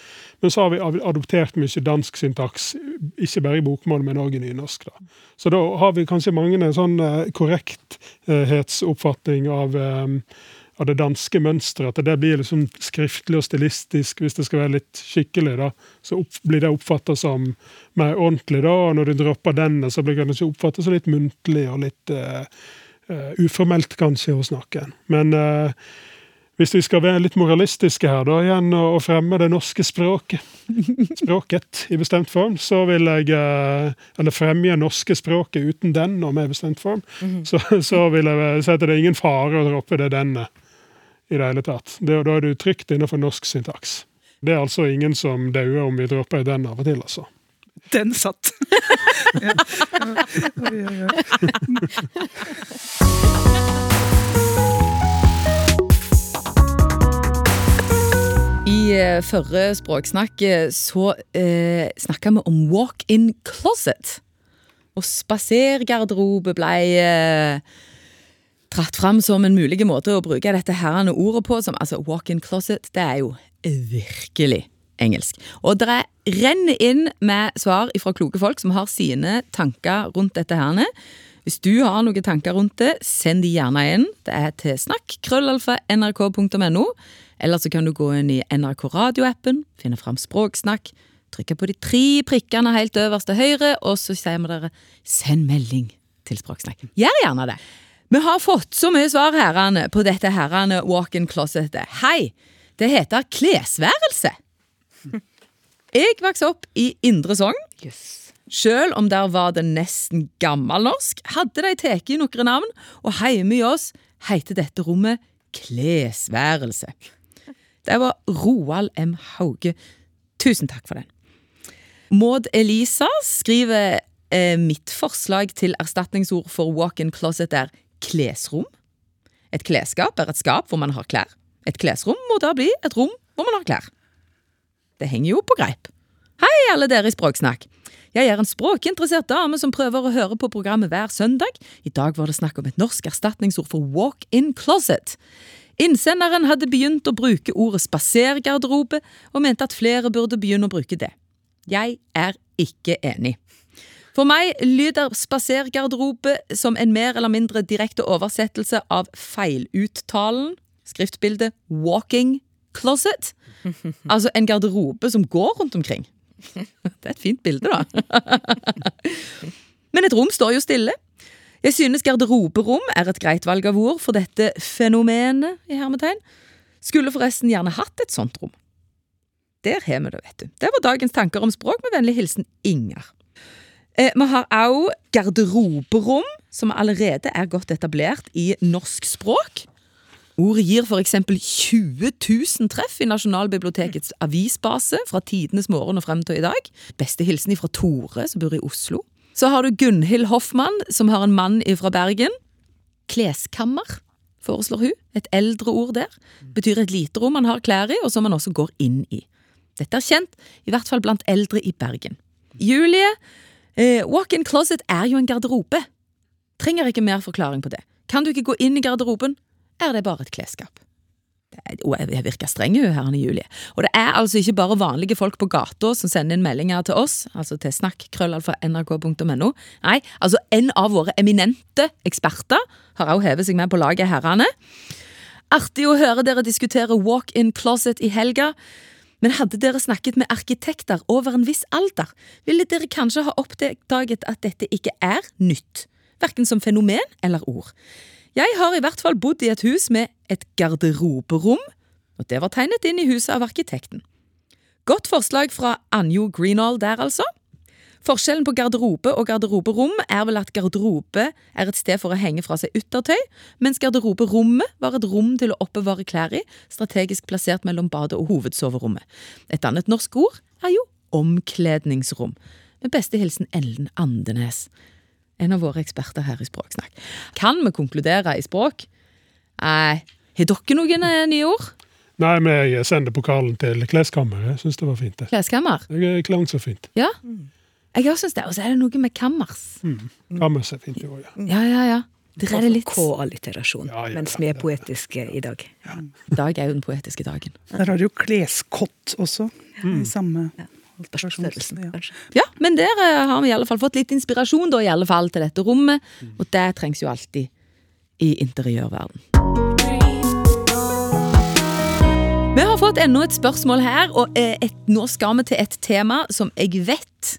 Men så har vi adoptert mye dansk syntaks, ikke bare i bokmål, men òg i nynorsk. da. Så da har vi kanskje mange en sånn eh, korrekthetsoppfatning av eh, av det danske mønsteret, at det blir liksom skriftlig og stilistisk, hvis det skal være litt skikkelig, da, så opp, blir det oppfatta som mer ordentlig, da, og når du dropper denne, så blir det kanskje oppfatta som litt muntlig og litt uh, uh, uformelt, kanskje, hos noen. Men eh, hvis vi skal være litt moralistiske her, da, igjen, og fremme det norske språket, språket i bestemt form, så vil jeg eh, Eller fremme norske språket uten den, og med bestemt form, så, så vil jeg si at det er ingen fare å droppe det denne i det hele tatt. Det, da er du trygt innenfor norsk syntaks. Det er altså ingen som dauer om vi dropper den av og til, altså. Den satt! ja. Ja, oi, I eh, forrige språksnakk eh, så eh, snakka vi om walk-in closet. Og spasergarderobe ble eh, dratt fram som en mulig måte å bruke dette herrende ordet på. Som, altså walk-in closet, det er jo virkelig engelsk. Og dere renner inn med svar fra kloke folk som har sine tanker rundt dette herne. Hvis du har noen tanker rundt det, send de gjerne inn. Det er til snakk, krøllalfa, nrk.no. Eller så kan du gå inn i NRK radioappen, finne fram Språksnakk, trykke på de tre prikkene helt øverst til høyre, og så sier vi dere 'send melding' til Språksnakken. Gjør gjerne det. Vi har fått så mye svar herrene på dette herrene walk-in-closetet. Hei! Det heter klesværelse. Jeg vokste opp i Indre Sogn. Selv om der var det nesten gammelnorsk, hadde de tatt noen navn, og hjemme i oss heter dette rommet klesværelse. Det var Roald M. Hauge. Tusen takk for den. Maud Elisa skriver eh, mitt forslag til erstatningsord for walk-in closet er klesrom. Et klesskap er et skap hvor man har klær. Et klesrom må da bli et rom hvor man har klær. Det henger jo på greip. Hei, alle dere i Språksnakk. Jeg er en språkinteressert dame som prøver å høre på programmet hver søndag. I dag var det snakk om et norsk erstatningsord for walk-in closet. Innsenderen hadde begynt å bruke ordet spasergarderobe, og mente at flere burde begynne å bruke det. Jeg er ikke enig. For meg lyder spasergarderobe som en mer eller mindre direkte oversettelse av feiluttalen, skriftbildet walking closet. Altså en garderobe som går rundt omkring. Det er et fint bilde, da. Men et rom står jo stille. Jeg synes garderoberom er et greit valg av ord for dette fenomenet. i hermetegn. Skulle forresten gjerne hatt et sånt rom. Der har vi det, vet du. Det var dagens tanker om språk, med vennlig hilsen Inger. Eh, vi har òg garderoberom, som allerede er godt etablert i norsk språk. Ordet gir eksempel 20 000 treff i Nasjonalbibliotekets avisbase fra tidenes morgen og frem til i dag. Beste hilsen fra Tore, som bor i Oslo. Så har du Gunhild Hoffmann, som har en mann fra Bergen. Kleskammer, foreslår hun. Et eldre ord der. Betyr et lite rom man har klær i, og som man også går inn i. Dette er kjent, i hvert fall blant eldre i Bergen. Julie, eh, walk-in closet er jo en garderobe. Trenger ikke mer forklaring på det. Kan du ikke gå inn i garderoben, er det bare et klesskap. Er- jeg virker streng, jo, her, Julie. Og det er altså ikke bare vanlige folk på gata som sender inn meldinger til oss, altså til snakk.krøllalfa.nrk.no. Nei, altså en av våre eminente eksperter har også hevet seg med på laget, herrene. Artig å høre dere diskutere walk-in closet i helga. Men hadde dere snakket med arkitekter over en viss alder, ville dere kanskje ha oppdaget at dette ikke er nytt, verken som fenomen eller ord. Jeg har i hvert fall bodd i et hus med et garderoberom, og det var tegnet inn i huset av arkitekten. Godt forslag fra Anjo Greenall der, altså. Forskjellen på garderobe og garderoberom er vel at garderobe er et sted for å henge fra seg yttertøy, mens garderoberommet var et rom til å oppbevare klær i, strategisk plassert mellom badet og hovedsoverommet. Et annet norsk ord er jo omkledningsrom. Med beste hilsen Ellen Andenes, en av våre eksperter her i Språksnakk. Kan vi konkludere i språk? Nei, har dere noen eh, nye ord? Nei, men jeg sender pokalen til kleskammeret. Jeg syns det var fint. det. Kleskammer? Det klang så fint. Ja. Jeg også syns det. Og så er det noe med kammers. Kammers er fint i år, ja. Ja, ja, ja. Det redder litt. K-alliterasjon, Ja, ja, mens vi er poetiske i dag. I dag er jo den poetiske dagen. Der har du jo kleskott også. Mm. samme Størrelsen, Ja. kanskje. Ja, men der eh, har vi i alle fall fått litt inspirasjon da, i alle fall til dette rommet. Og det trengs jo alltid i interiørverden. Vi har fått enda et spørsmål her, og eh, et, nå skal vi til et tema som jeg vet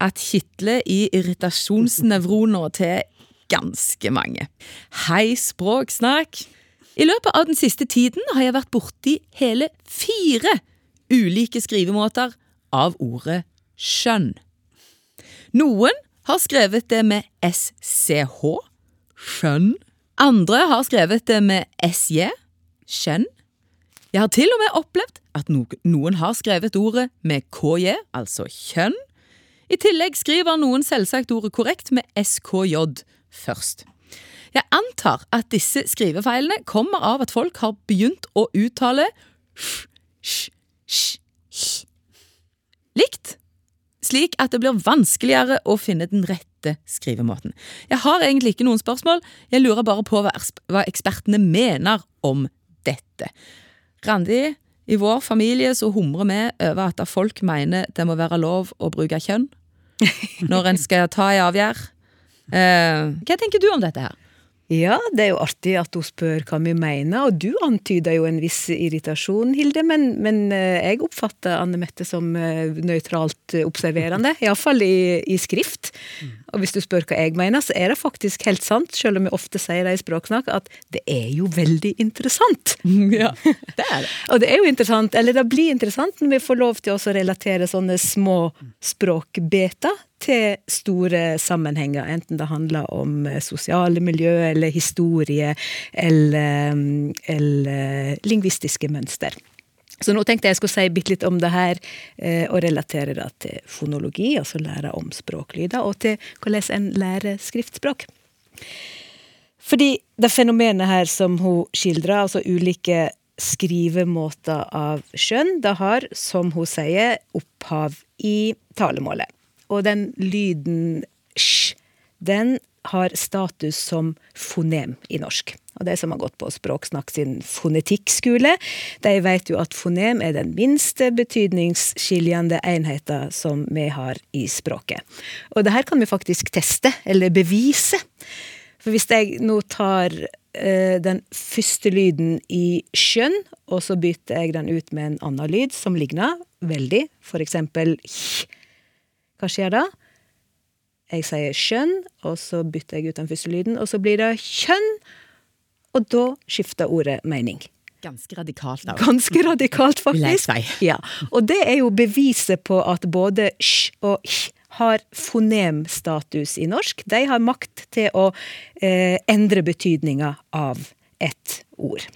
at kitler i irritasjonsnevroner til ganske mange. Hei, Språksnakk! I løpet av den siste tiden har jeg vært borti hele fire ulike skrivemåter av ordet skjønn. Noen har skrevet det med SCH, skjønn. Andre har skrevet det med SJ, skjønn. Jeg har til og med opplevd at noen har skrevet ordet med KJ, altså kjønn. I tillegg skriver noen selvsagt ordet korrekt med SKJ først. Jeg antar at disse skrivefeilene kommer av at folk har begynt å uttale sj, sj, sj, likt, slik at det blir vanskeligere å finne den rette skrivemåten. Jeg har egentlig ikke noen spørsmål, jeg lurer bare på hva, ekspertene mener om dette. Randi, i vår familie så humrer vi over at folk mener det må være lov å bruke kjønn når en skal ta en avgjerd. Eh, hva tenker du om dette her? Ja, det er jo artig at hun spør hva vi mener, og du antyder jo en viss irritasjon, Hilde, men, men eh, jeg oppfatter Anne Mette som eh, nøytralt eh, observerende, iallfall i, i skrift. Og hvis du spør hva jeg mener, så er det faktisk helt sant, selv om vi ofte sier det i språksnakk, at det er jo veldig interessant. ja, det er det. Og det er jo interessant, eller det blir interessant når vi får lov til å relatere sånne små språkbeter til store sammenhenger, enten det handler om eh, sosiale miljø eller historie eller, mm, eller lingvistiske mønster. Så nå tenkte jeg skulle si bitte litt om det her, eh, og relatere det til fonologi, altså lære om språklyder, og til hvordan en lærer skriftspråk. Fordi det fenomenet her som hun skildrer, altså ulike skrivemåter av skjønn, det har, som hun sier, opphav i talemålet. Og den lyden sj, den har status som fonem i norsk. Og de som har gått på Språksnakk sin fonetikkskole, de vet jo at fonem er den minste betydningsskiljende enheten som vi har i språket. Og det her kan vi faktisk teste, eller bevise. For hvis jeg nå tar eh, den første lyden i skjønn, og så bytter jeg den ut med en annen lyd som ligner veldig, for eksempel h. Hva skjer da? Jeg sier skjønn, og så bytter jeg ut den første lyden, og så blir det kjønn, og da skifter ordet mening. Ganske radikalt. da. Ganske radikalt, faktisk. Ja, Og det er jo beviset på at både sj og hj har fonemstatus i norsk. De har makt til å eh, endre betydninga av et ord.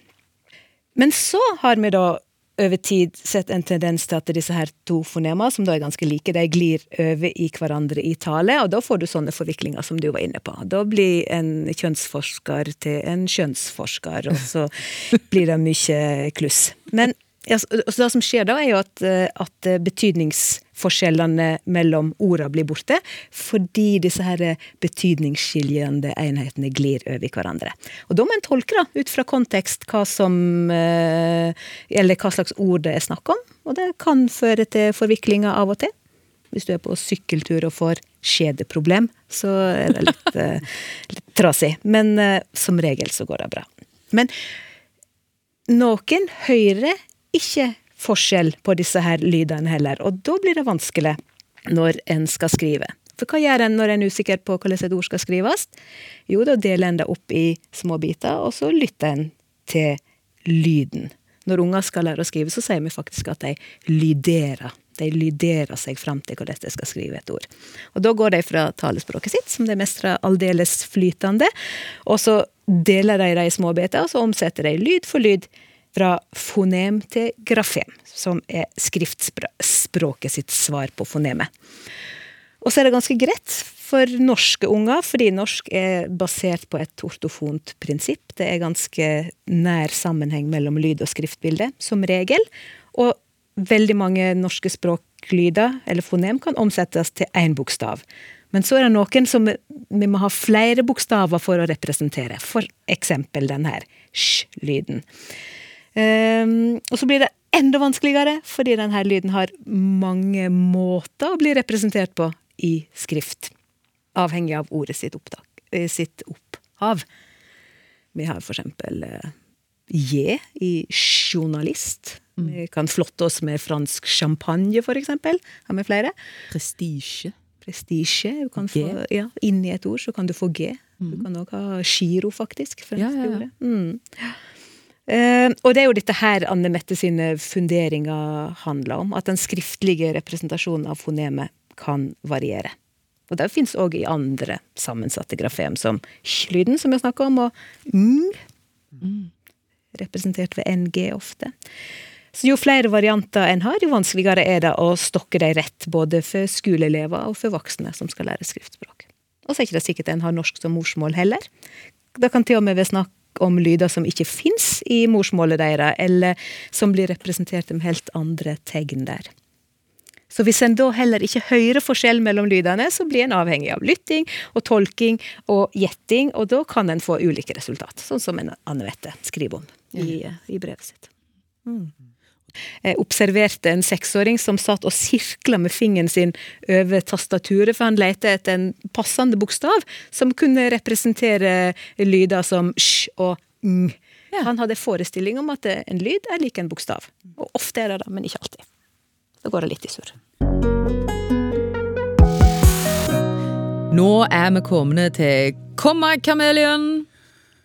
Men så har vi da over tid sett en tendens til at disse her to fonema, som da er ganske like, de glir over i hverandre i tale, og da får du sånne forviklinger som du var inne på. Da blir en kjønnsforsker til en kjønnsforsker, og så blir det mye kluss. Men ja, så så det som skjer da, er jo at, at at betydningsforskjellene mellom ordene blir borte, fordi disse her betydningsskiljende enhetene glir over hverandre. Og da må en tolke da, ut fra kontekst hva som eh, Eller hva slags ord det er snakk om, og det kan føre til forviklinger av og til. Hvis du er på sykkeltur og får skjedeproblem, så er det litt, eh, litt trasig. Men eh, som regel så går det bra. Men noen hører ikke forskjell på disse her lydene heller, og da blir det vanskelig når en skal skrive. For hva gjør en når en er usikker på hvordan et ord skal skrives? Jo, da deler en det opp i små biter, og så lytter en til lyden. Når unger skal lære å skrive, så sier vi faktisk at de lyderer De lyderer seg fram til hvordan de skal skrive et ord. Og Da går de fra talespråket sitt, som de mestrer aldeles flytende, og så deler de det i små biter, og så omsetter de lyd for lyd fra fonem til grafem, som er skriftspråket sitt svar på fonemet. Og så er det ganske greit for norske unger, fordi norsk er basert på et ortofont prinsipp. Det er ganske nær sammenheng mellom lyd og skriftbilde, som regel. Og veldig mange norske språklyder, eller fonem, kan omsettes til én bokstav. Men så er det noen som vi må ha flere bokstaver for å representere. For eksempel den her sj-lyden. Um, og så blir det enda vanskeligere, fordi denne lyden har mange måter å bli representert på i skrift avhengig av ordet sitt, opptak, eh, sitt opphav. Vi har for eksempel eh, J i journalist. Mm. Vi kan flotte oss med fransk champagne, for eksempel. Har vi flere? Prestisje. Prestisje. Ja, inni et ord så kan du få G. Mm. Du kan òg ha giro, faktisk. Ja, ja, ja. Mm. Uh, og det er jo dette her Anne Mette sine funderinger handler om. At den skriftlige representasjonen av fonemet kan variere. Og det fins òg i andre sammensatte grafem, som lyden som jeg snakka om, og ng. Mm. Representert ved ng ofte. Så jo flere varianter en har, jo vanskeligere er det å stokke dem rett, både for skoleelever og for voksne som skal lære skriftspråk. Og så er ikke det sikkert en har norsk som morsmål heller. Det kan til og med være snakk om lyder som ikke fins i morsmålet deres, eller som blir representert med helt andre tegn der. Så hvis en da heller ikke hører forskjell mellom lydene, så blir en avhengig av lytting og tolking og gjetting, og da kan en få ulike resultat, sånn som Anne Vette skriver om i, i brevet sitt. Mm. Observerte en seksåring som satt og sirkla med fingeren sin over tastaturet, for han lette etter en passende bokstav som kunne representere lyder som sj og ng. Ja. Han hadde forestilling om at en lyd er lik en bokstav. Og ofte er det det, men ikke alltid. Da går det litt i surr. Nå er vi kommet til Komma, Kamelion.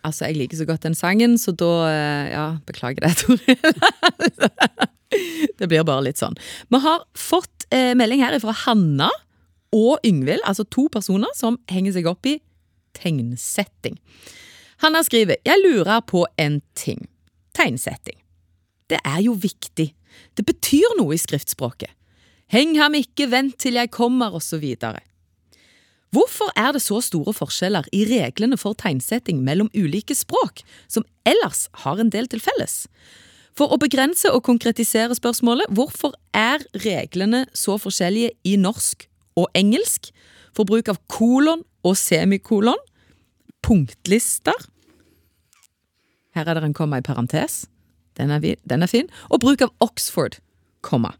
Altså, jeg liker så godt den sangen, så da eh, Ja, beklager det, Toril. det blir bare litt sånn. Vi har fått eh, melding her fra Hanna og Yngvild, altså to personer som henger seg opp i tegnsetting. Hanna skriver Jeg lurer på en ting. Tegnsetting. Det er jo viktig. Det betyr noe i skriftspråket. Heng ham ikke, vent til jeg kommer, osv. Hvorfor er det så store forskjeller i reglene for tegnsetting mellom ulike språk, som ellers har en del til felles? For å begrense og konkretisere spørsmålet, hvorfor er reglene så forskjellige i norsk og engelsk for bruk av kolon og semikolon, punktlister Her er det en komma i parentes. Den er, den er fin. Og bruk av Oxford, komma.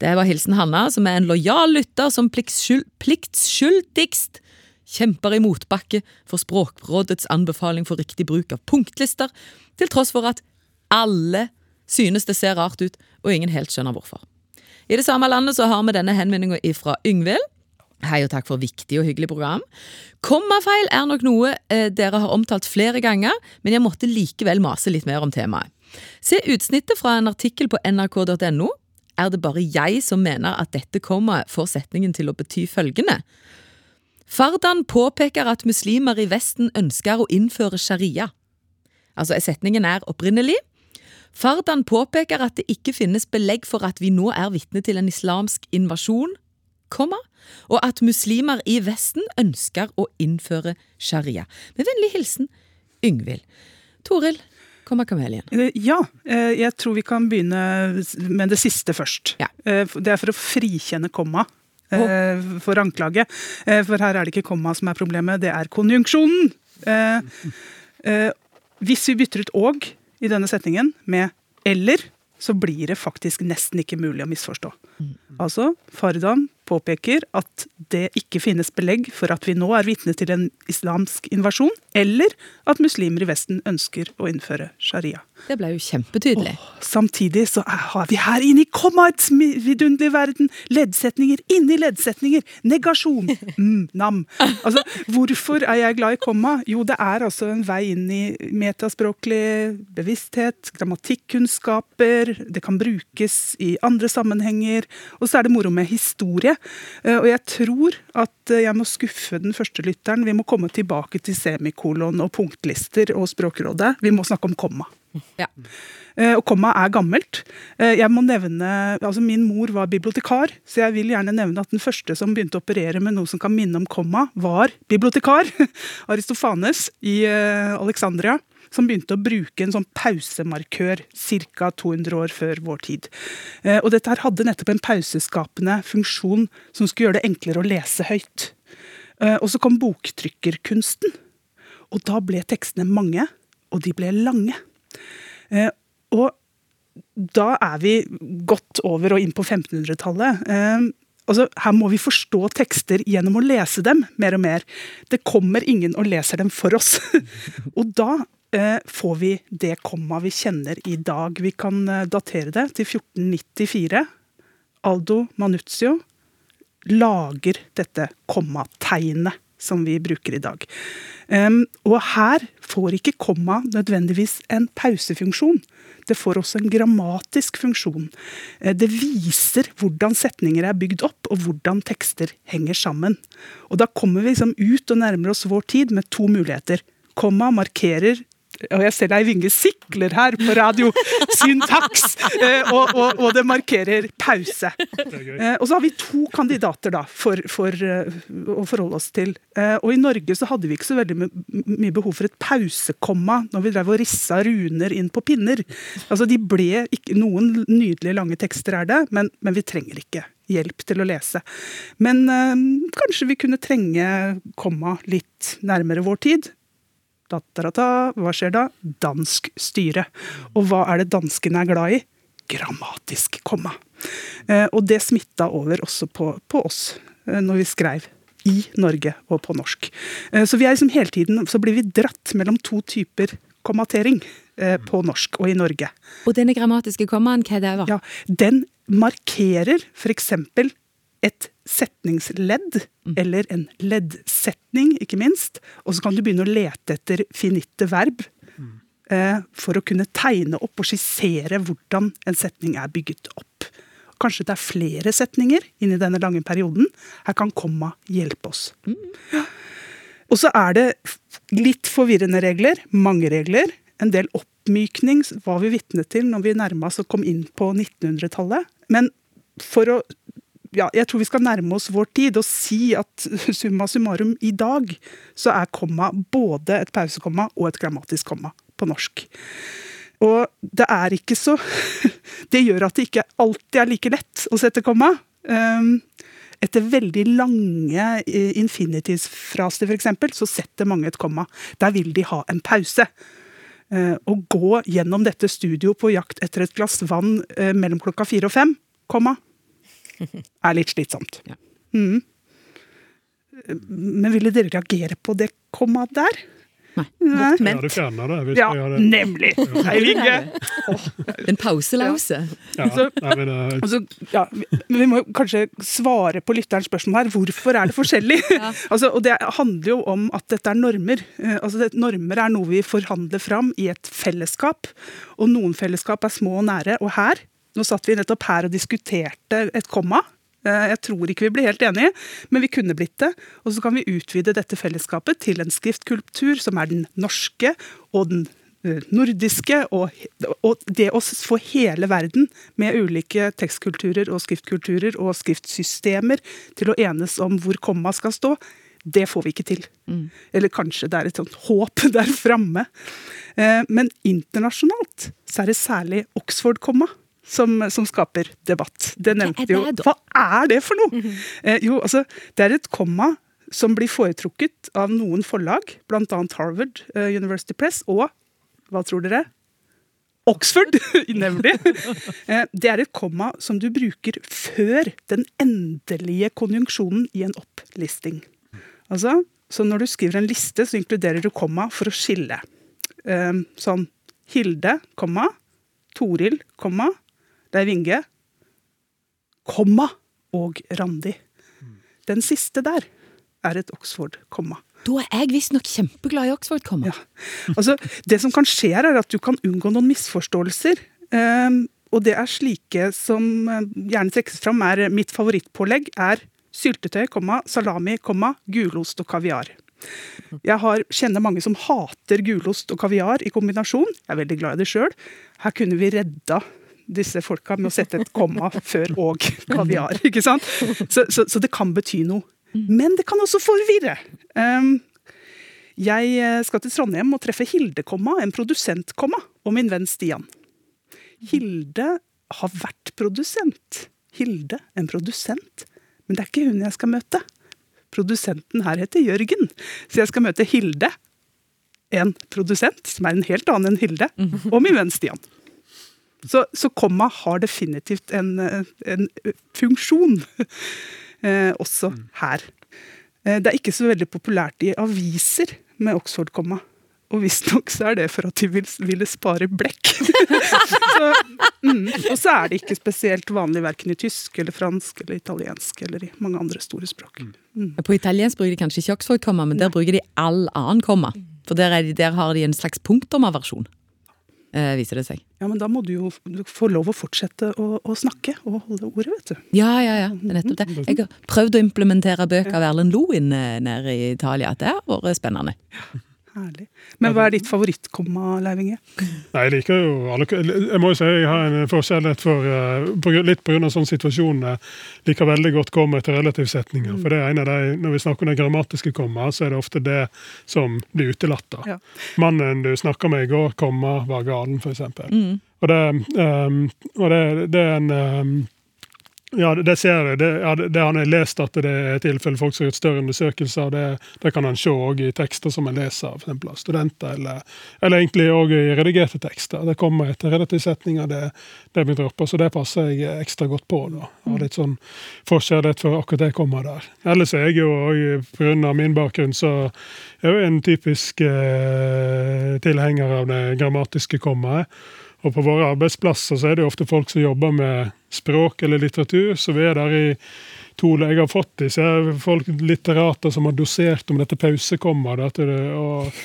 Det var hilsen Hanna, som er en lojal lytter som pliktskyldigst kjemper i motbakke for Språkrådets anbefaling for riktig bruk av punktlister, til tross for at alle synes det ser rart ut, og ingen helt skjønner hvorfor. I det samme landet så har vi denne henvendinga fra Yngvild. Hei og takk for viktig og hyggelig program. Kommafeil er nok noe eh, dere har omtalt flere ganger, men jeg måtte likevel mase litt mer om temaet. Se utsnittet fra en artikkel på nrk.no er det bare jeg som mener at dette kommer får setningen til å bety følgende. Fardan påpeker at muslimer i Vesten ønsker å innføre sharia. Altså, setningen er opprinnelig. Fardan påpeker at det ikke finnes belegg for at vi nå er vitne til en islamsk invasjon, komma, og at muslimer i Vesten ønsker å innføre sharia. Med vennlig hilsen Yngvild. Toril, Komma kamelien. Eh, ja, eh, jeg tror vi kan begynne med det siste først. Ja. Eh, det er for å frikjenne komma. For anklage. For her er det ikke komma som er problemet, det er konjunksjonen. Hvis vi bytter ut 'og' i denne setningen med 'eller', så blir det faktisk nesten ikke mulig å misforstå. Mm. Altså, Fardan påpeker at det ikke finnes belegg for at vi nå er vitne til en islamsk invasjon, eller at muslimer i Vesten ønsker å innføre sharia. Det ble jo kjempetydelig. Samtidig så har vi her inne i kommaets vidunderlige verden leddsetninger inni leddsetninger. Negasjon. Mm, nam. Altså, hvorfor er jeg glad i komma? Jo, det er altså en vei inn i metaspråklig bevissthet, grammatikkunnskaper, det kan brukes i andre sammenhenger, og så er det moro med historie. Eh, Og jeg tror at eh, jeg må skuffe den første lytteren. Vi må komme tilbake til semikolon og punktlister og Språkrådet. Vi må snakke om komma. Ja. Eh, Og komma er gammelt. Jeg må nevne, altså Min mor var bibliotekar, så jeg vil gjerne nevne at den første som begynte å operere med noe som kan minne om komma, var bibliotekar. Aristofanes i Alexandria. Som begynte å bruke en sånn pausemarkør ca. 200 år før vår tid. Eh, Og dette her hadde nettopp en pauseskapende funksjon som skulle gjøre det enklere å lese høyt. Eh, Og så kom boktrykkerkunsten. Og da ble tekstene mange, og de ble lange. Eh, og da er vi godt over og inn på 1500-tallet. Eh, altså, her må vi forstå tekster gjennom å lese dem mer og mer. Det kommer ingen og leser dem for oss. og da får vi det komma vi kjenner i dag. Vi kan eh, datere det til 1494. Aldo Manuzio lager dette kommategnet som vi bruker i dag. Og her får ikke komma nødvendigvis en pausefunksjon. Det får også en grammatisk funksjon. Eh, Det viser hvordan setninger er bygd opp, og hvordan tekster henger sammen. Og da kommer vi liksom ut og nærmer oss vår tid med to muligheter. Komma markerer og jeg ser deg vinge sikler her på radio. Syntaks! Eh, og, og, og det markerer pause. Det. Eh, og så har vi to kandidater da, for, for eh, å forholde oss til. Og i Norge så hadde vi ikke så veldig my mye behov for et pausekomma når vi drev og rissa runer inn på pinner. Altså de ble ikke, Noen nydelige lange tekster er det, men, men vi trenger ikke hjelp til å lese. Men øh, kanskje vi kunne trenge komma litt nærmere vår tid. Da-da-da-da, hva skjer da? Dansk styre. Og hva er det danskene er glad i? Grammatisk komma. Eh, og det smitta over også på, på oss eh, når vi skrev i Norge og på norsk. Eh, så vi er liksom hele tiden, så blir vi dratt mellom to typer kommatering på norsk og i Norge. Og denne grammatiske kommaen, hva er det? da? Ja, den markerer f.eks. et setningsledd, eller en leddsetning, ikke minst. Og så kan du begynne å lete etter finitte verb eh, for å kunne tegne opp og skissere hvordan en setning er bygget opp. Kanskje det er flere setninger inni denne lange perioden. Her kan komma hjelpe oss. Ja. Og så er det litt forvirrende regler, mange regler. En del oppmykning var vi vitne til når vi nærma oss og kom inn på 1900-tallet. Men for å ja, jeg tror vi skal nærme oss vår tid og si at summa summarum i dag, så er komma både et pausekomma og et grammatisk komma på norsk. Og det er ikke så Det gjør at det ikke alltid er like lett å sette komma. Um, etter veldig lange eh, infinitivsfraser, f.eks., så setter mange et komma. Der vil de ha en pause. Eh, Å gå gjennom dette studio på jakt etter et glass vann eh, mellom klokka fire og fem, komma, er litt slitsomt. Ja. Mm. Men ville dere reagere på det komma der? Nei. Nei. Godt Ja, ment. du fjerner det hvis Ja, jeg hadde nemlig! Hei, Oh. En pauselause. ja, Ja. nei, men, eh, Altså, ja, vi- vi må kanskje svare på lytterens spørsmål her. Hvorfor er det forskjellig? altså, og Det handler jo om at dette er normer. Eh, Altså, det, normer er noe vi forhandler fram i et fellesskap. Og noen fellesskap er små og nære. Og her, nå satt vi nettopp her og diskuterte et komma. Eh, Jeg tror ikke vi blir helt enige, men vi kunne blitt det. Og så kan vi utvide dette fellesskapet til en skriftkultur som er den norske og den eh, nordiske, og, og det å få hele verden med ulike tekstkulturer og skriftkulturer og skriftsystemer til å enes om hvor komma skal stå, det får vi ikke til. Eller kanskje det er et sånt håp der framme. Eh, Men internasjonalt så er det særlig Oxford-komma. Som, som skaper debatt. Det nevnte jo? Hva er det for noe?! eh, jo, altså, det er et komma som blir foretrukket av noen forlag, bl.a. Harvard eh, University Press, og hva tror dere? Oxford, nemlig. Eh, det er et komma som du bruker før den endelige konjunksjonen i en opplisting. Altså, så når du skriver en liste, så inkluderer du komma for å skille. Eh, sånn Hilde, komma. Toril, komma. Leiv Vinge, komma. Og Randi. Den siste der er et Oxford-komma. Da er jeg visstnok kjempeglad i Oxford-komma. Ja. Altså, det som kan skje her, er at du kan unngå noen misforståelser. Um, og det er slike som uh, gjerne trekkes fram, er mitt favorittpålegg er syltetøy, komma, salami, komma, gulost og kaviar. Jeg har, kjenner mange som hater gulost og kaviar i kombinasjon. Jeg er veldig glad i det sjøl. Her kunne vi redda disse folka med å sette et komma før og kaviar. ikke sant? Så, så, så det kan bety noe. Men det kan også forvirre. Um, jeg skal til Trondheim og treffe Hilde, komma, en produsent, komma, og min venn Stian. Hilde har vært produsent. Hilde, en produsent. Men det er ikke hun jeg skal møte. Produsenten her heter Jørgen, så jeg skal møte Hilde, en produsent som er en helt annen enn Hilde, og min venn Stian. Så, så komma har definitivt en, en funksjon eh, også her. Eh, det er ikke så veldig populært i aviser med Oxford-komma. Og visstnok så er det for at de vil, ville spare blekk. så, mm, og så er det ikke spesielt vanlig verken i tysk eller fransk eller italiensk eller i mange andre store språk. Mm. På italiensk bruker de kanskje ikke Oxford-komma, men der bruker de all annen komma. For der, de, der har de en slags punktumma-versjon eh, viser det seg. Ja, men da må du jo få lov å fortsette å, å snakke og holde ordet, vet du. Ja, ja, ja. Det er nettopp det. Jeg har prøvd å implementere bøker av Erlend Loen eh, nede i Italia. Det har vært spennende. Herlig. Men hva er ditt favorittkomma, Leiv Inge? Nei, Jeg liker jo alle Jeg må jo si jeg har en forskjellighet for uh, Litt pga. sånn situasjon jeg liker veldig godt komma etter relativsetninger. Mm. For det er en av de, Når vi snakker om det grammatiske komma, så er det ofte det som blir utelatt. Ja. Mannen du snakka med i går, komma, var galen, f.eks. Mm. Og, det, um, og det, det er en um, ja, det ser jeg. Det, ja, det har jeg lest at det er tilfelle folk som har gjort større undersøkelser. Det, det kan en se også i tekster som en leser av studenter, eller, eller egentlig òg i redigerte tekster. Det kommer etter relativsetninger, det, det blir dropper, så det passer jeg ekstra godt på. da. Har litt sånn forskjellighet for akkurat det kommer der. Ellers er jeg jo òg, pga. min bakgrunn, så er jeg en typisk eh, tilhenger av det grammatiske kommaet. Og på våre arbeidsplasser så er det jo ofte folk som jobber med språk eller litteratur, så vi er der i to Jeg har fått disse folk, litterater som har dosert om dette pausekommaet. Og,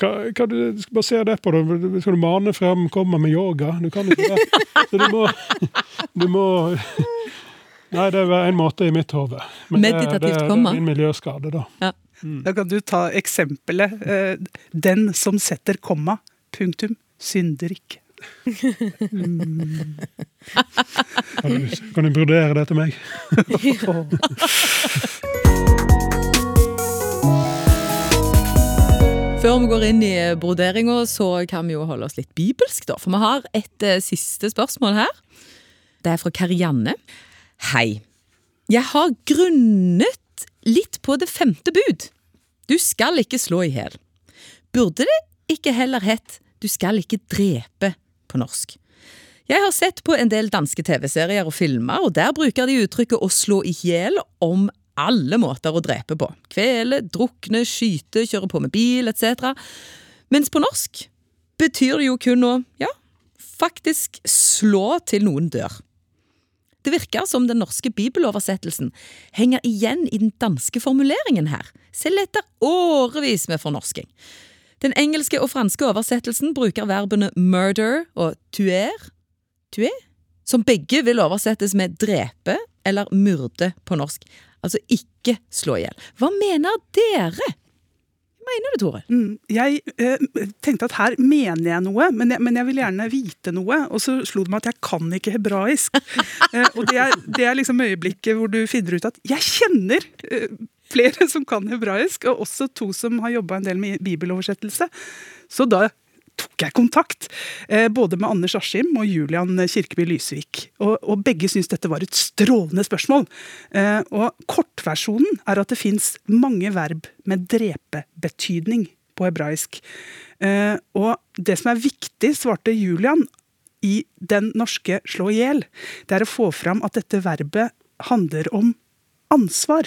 hva, hva, du skal bare se det på. Skal du mane frem komma med yoga? Du kan ikke det. Så du må, du må Nei, det er en måte i mitt hode. Meditativt komma? Det er min miljøskade, da. Ja. Mm. Da kan du ta eksempelet. Eh, den som setter komma, punktum, synder ikke. Kan, du, kan du brodere det til meg? Før vi går inn i broderinga, så kan vi jo holde oss litt bibelsk, da. For vi har et uh, siste spørsmål her. Det er fra Karianne. Hei. Jeg har grunnet litt på det femte bud. Du skal ikke slå i hjel. Burde det ikke heller hett du skal ikke drepe på norsk. Jeg har sett på en del danske TV-serier og filmer, og der bruker de uttrykket å slå i hjel om alle måter å drepe på. Kvele, drukne, skyte, kjøre på med bil etc. Mens på norsk betyr det jo kun å, ja, faktisk slå til noen dør. Det virker som den norske bibeloversettelsen henger igjen i den danske formuleringen her, selv etter årevis med fornorsking. Den engelske og franske oversettelsen bruker verbene murder og tuer, tuer, som begge vil oversettes med drepe eller myrde på norsk. Altså ikke slå i hjel. Hva mener dere? Hva mener du, Tore? Mm, jeg eh, tenkte at her mener jeg noe, men jeg, men jeg, vil gjerne vite noe. Og så slo det meg at jeg kan ikke hebraisk. eh, og det er, det er, liksom øyeblikket hvor du finner ut at jeg kjenner eh, flere som kan hebraisk, og også to som har jobba en del med bibeloversettelse. Så da tok jeg kontakt, eh, både med Anders Askim og Julian Kirkeby Lysvik. Og, og begge syntes dette var et strålende spørsmål. Eh, og kortversjonen er at det fins mange verb med drepebetydning på hebraisk. Eh, og det som er viktig, svarte Julian, i den norske slå i hjel, det er å få fram at dette verbet handler om ansvar.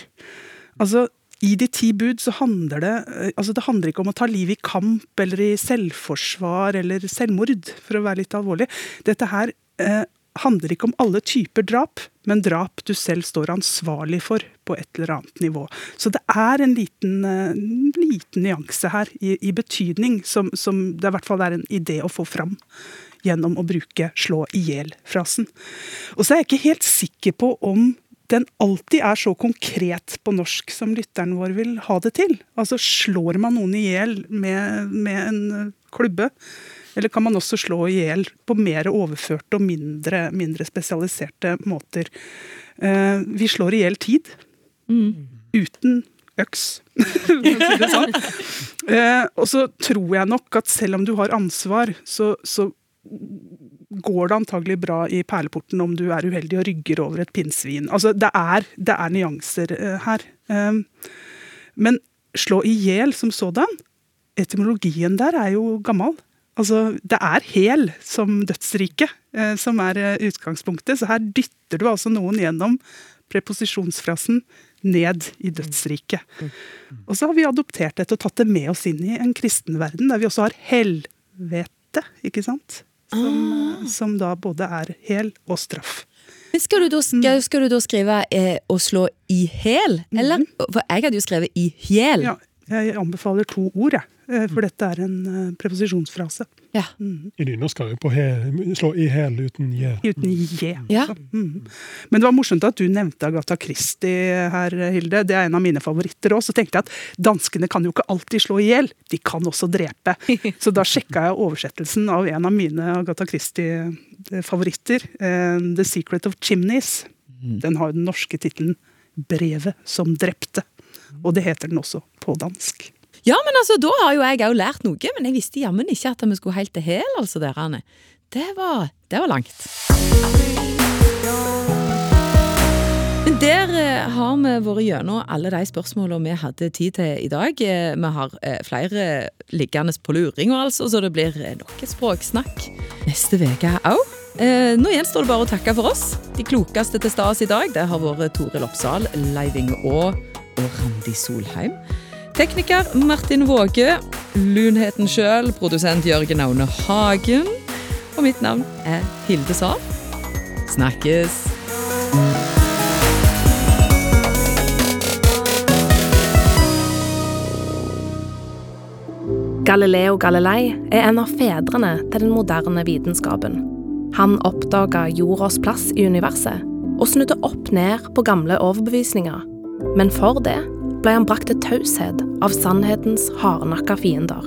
Altså, i De ti bud så handler det eh, altså det handler ikke om å ta liv i kamp eller i selvforsvar eller selvmord, for å være litt alvorlig. Dette her eh, handler ikke om alle typer drap, men drap du selv står ansvarlig for på et eller annet nivå. Så det er en liten, eh, liten nyanse her i, i betydning som, som, det i hvert fall er en idé å få fram gjennom å bruke 'slå i hjel'-frasen. Og så er jeg ikke helt sikker på om den alltid er så konkret på norsk som lytteren vår vil ha det til. Altså slår man noen i hjel med, med en klubbe? Eller kan man også slå i hjel på mer overførte og mindre, mindre spesialiserte måter? Uh, vi slår i hjel tid. Mm. Uten øks, for å si det sånn. Uh, og så tror jeg nok at selv om du har ansvar, så, så går det antagelig bra i perleporten om du er uheldig og rygger over et pinnsvin. Altså, det er, det er nyanser uh, her. Um, men slå i hjel som sådan, etymologien der er jo gammel. Altså, det er hel som dødsrike uh, som er uh, utgangspunktet. Så her dytter du altså noen gjennom preposisjonsfrasen ned i dødsriket. Og så har vi adoptert dette og tatt det med oss inn i en kristen verden, der vi også har helvete, ikke sant? som, ah. Som da både er hel og straff. Men skal du da, skal, mm. skal du da skrive eh, 'å slå i hæl', eller? Mm. For jeg hadde jo skrevet 'i hjel'. Ja, jeg anbefaler to ord, jeg. Eh, for dette er en uh, preposisjonsfrase. Ja. Mm. I nynorsk skal vi på he, slå i hæl uten je. Uten je. Ja. Mm. Men det var morsomt at du nevnte Agatha Christie her, Hilde. Det er en av mine favoritter òg. Så tenkte jeg at danskene kan jo ikke alltid slå i hjel, de kan også drepe. Så da sjekka jeg oversettelsen av en av mine Agatha Christie-favoritter, uh, The Secret of Chimneys. Mm. Den har jo den norske tittelen 'Brevet som drepte'. Og det heter den også på dansk. Ja, men altså, da har jo jeg òg lært noe, men jeg visste jammen ikke at vi skulle helt til hæl, altså, dere. Det var, det var langt. Men der eh, har vi vært gjennom alle de spørsmålene vi hadde tid til i dag. Eh, vi har eh, flere liggende på luringa, altså, så det blir nok språksnakk neste uke òg. Nå gjenstår det bare å takke for oss. De klokeste til stas i dag det har vært Toril Oppsal, Leiving Aa og Randi Solheim. Tekniker Martin Våge. Lunheten sjøl, produsent Jørgen Aune Hagen. Og mitt navn er Hilde Sahl. Snakkes! Galileo Galilei er en av fedrene til den moderne vitenskapen. Han oppdaga jordas plass i universet, og snudde opp ned på gamle overbevisninger. Men for det ble han brakt til taushet av sannhetens hardnakka fiender.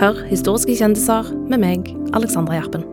Hør historiske kjendiser med meg, Alexandra Gjerpen.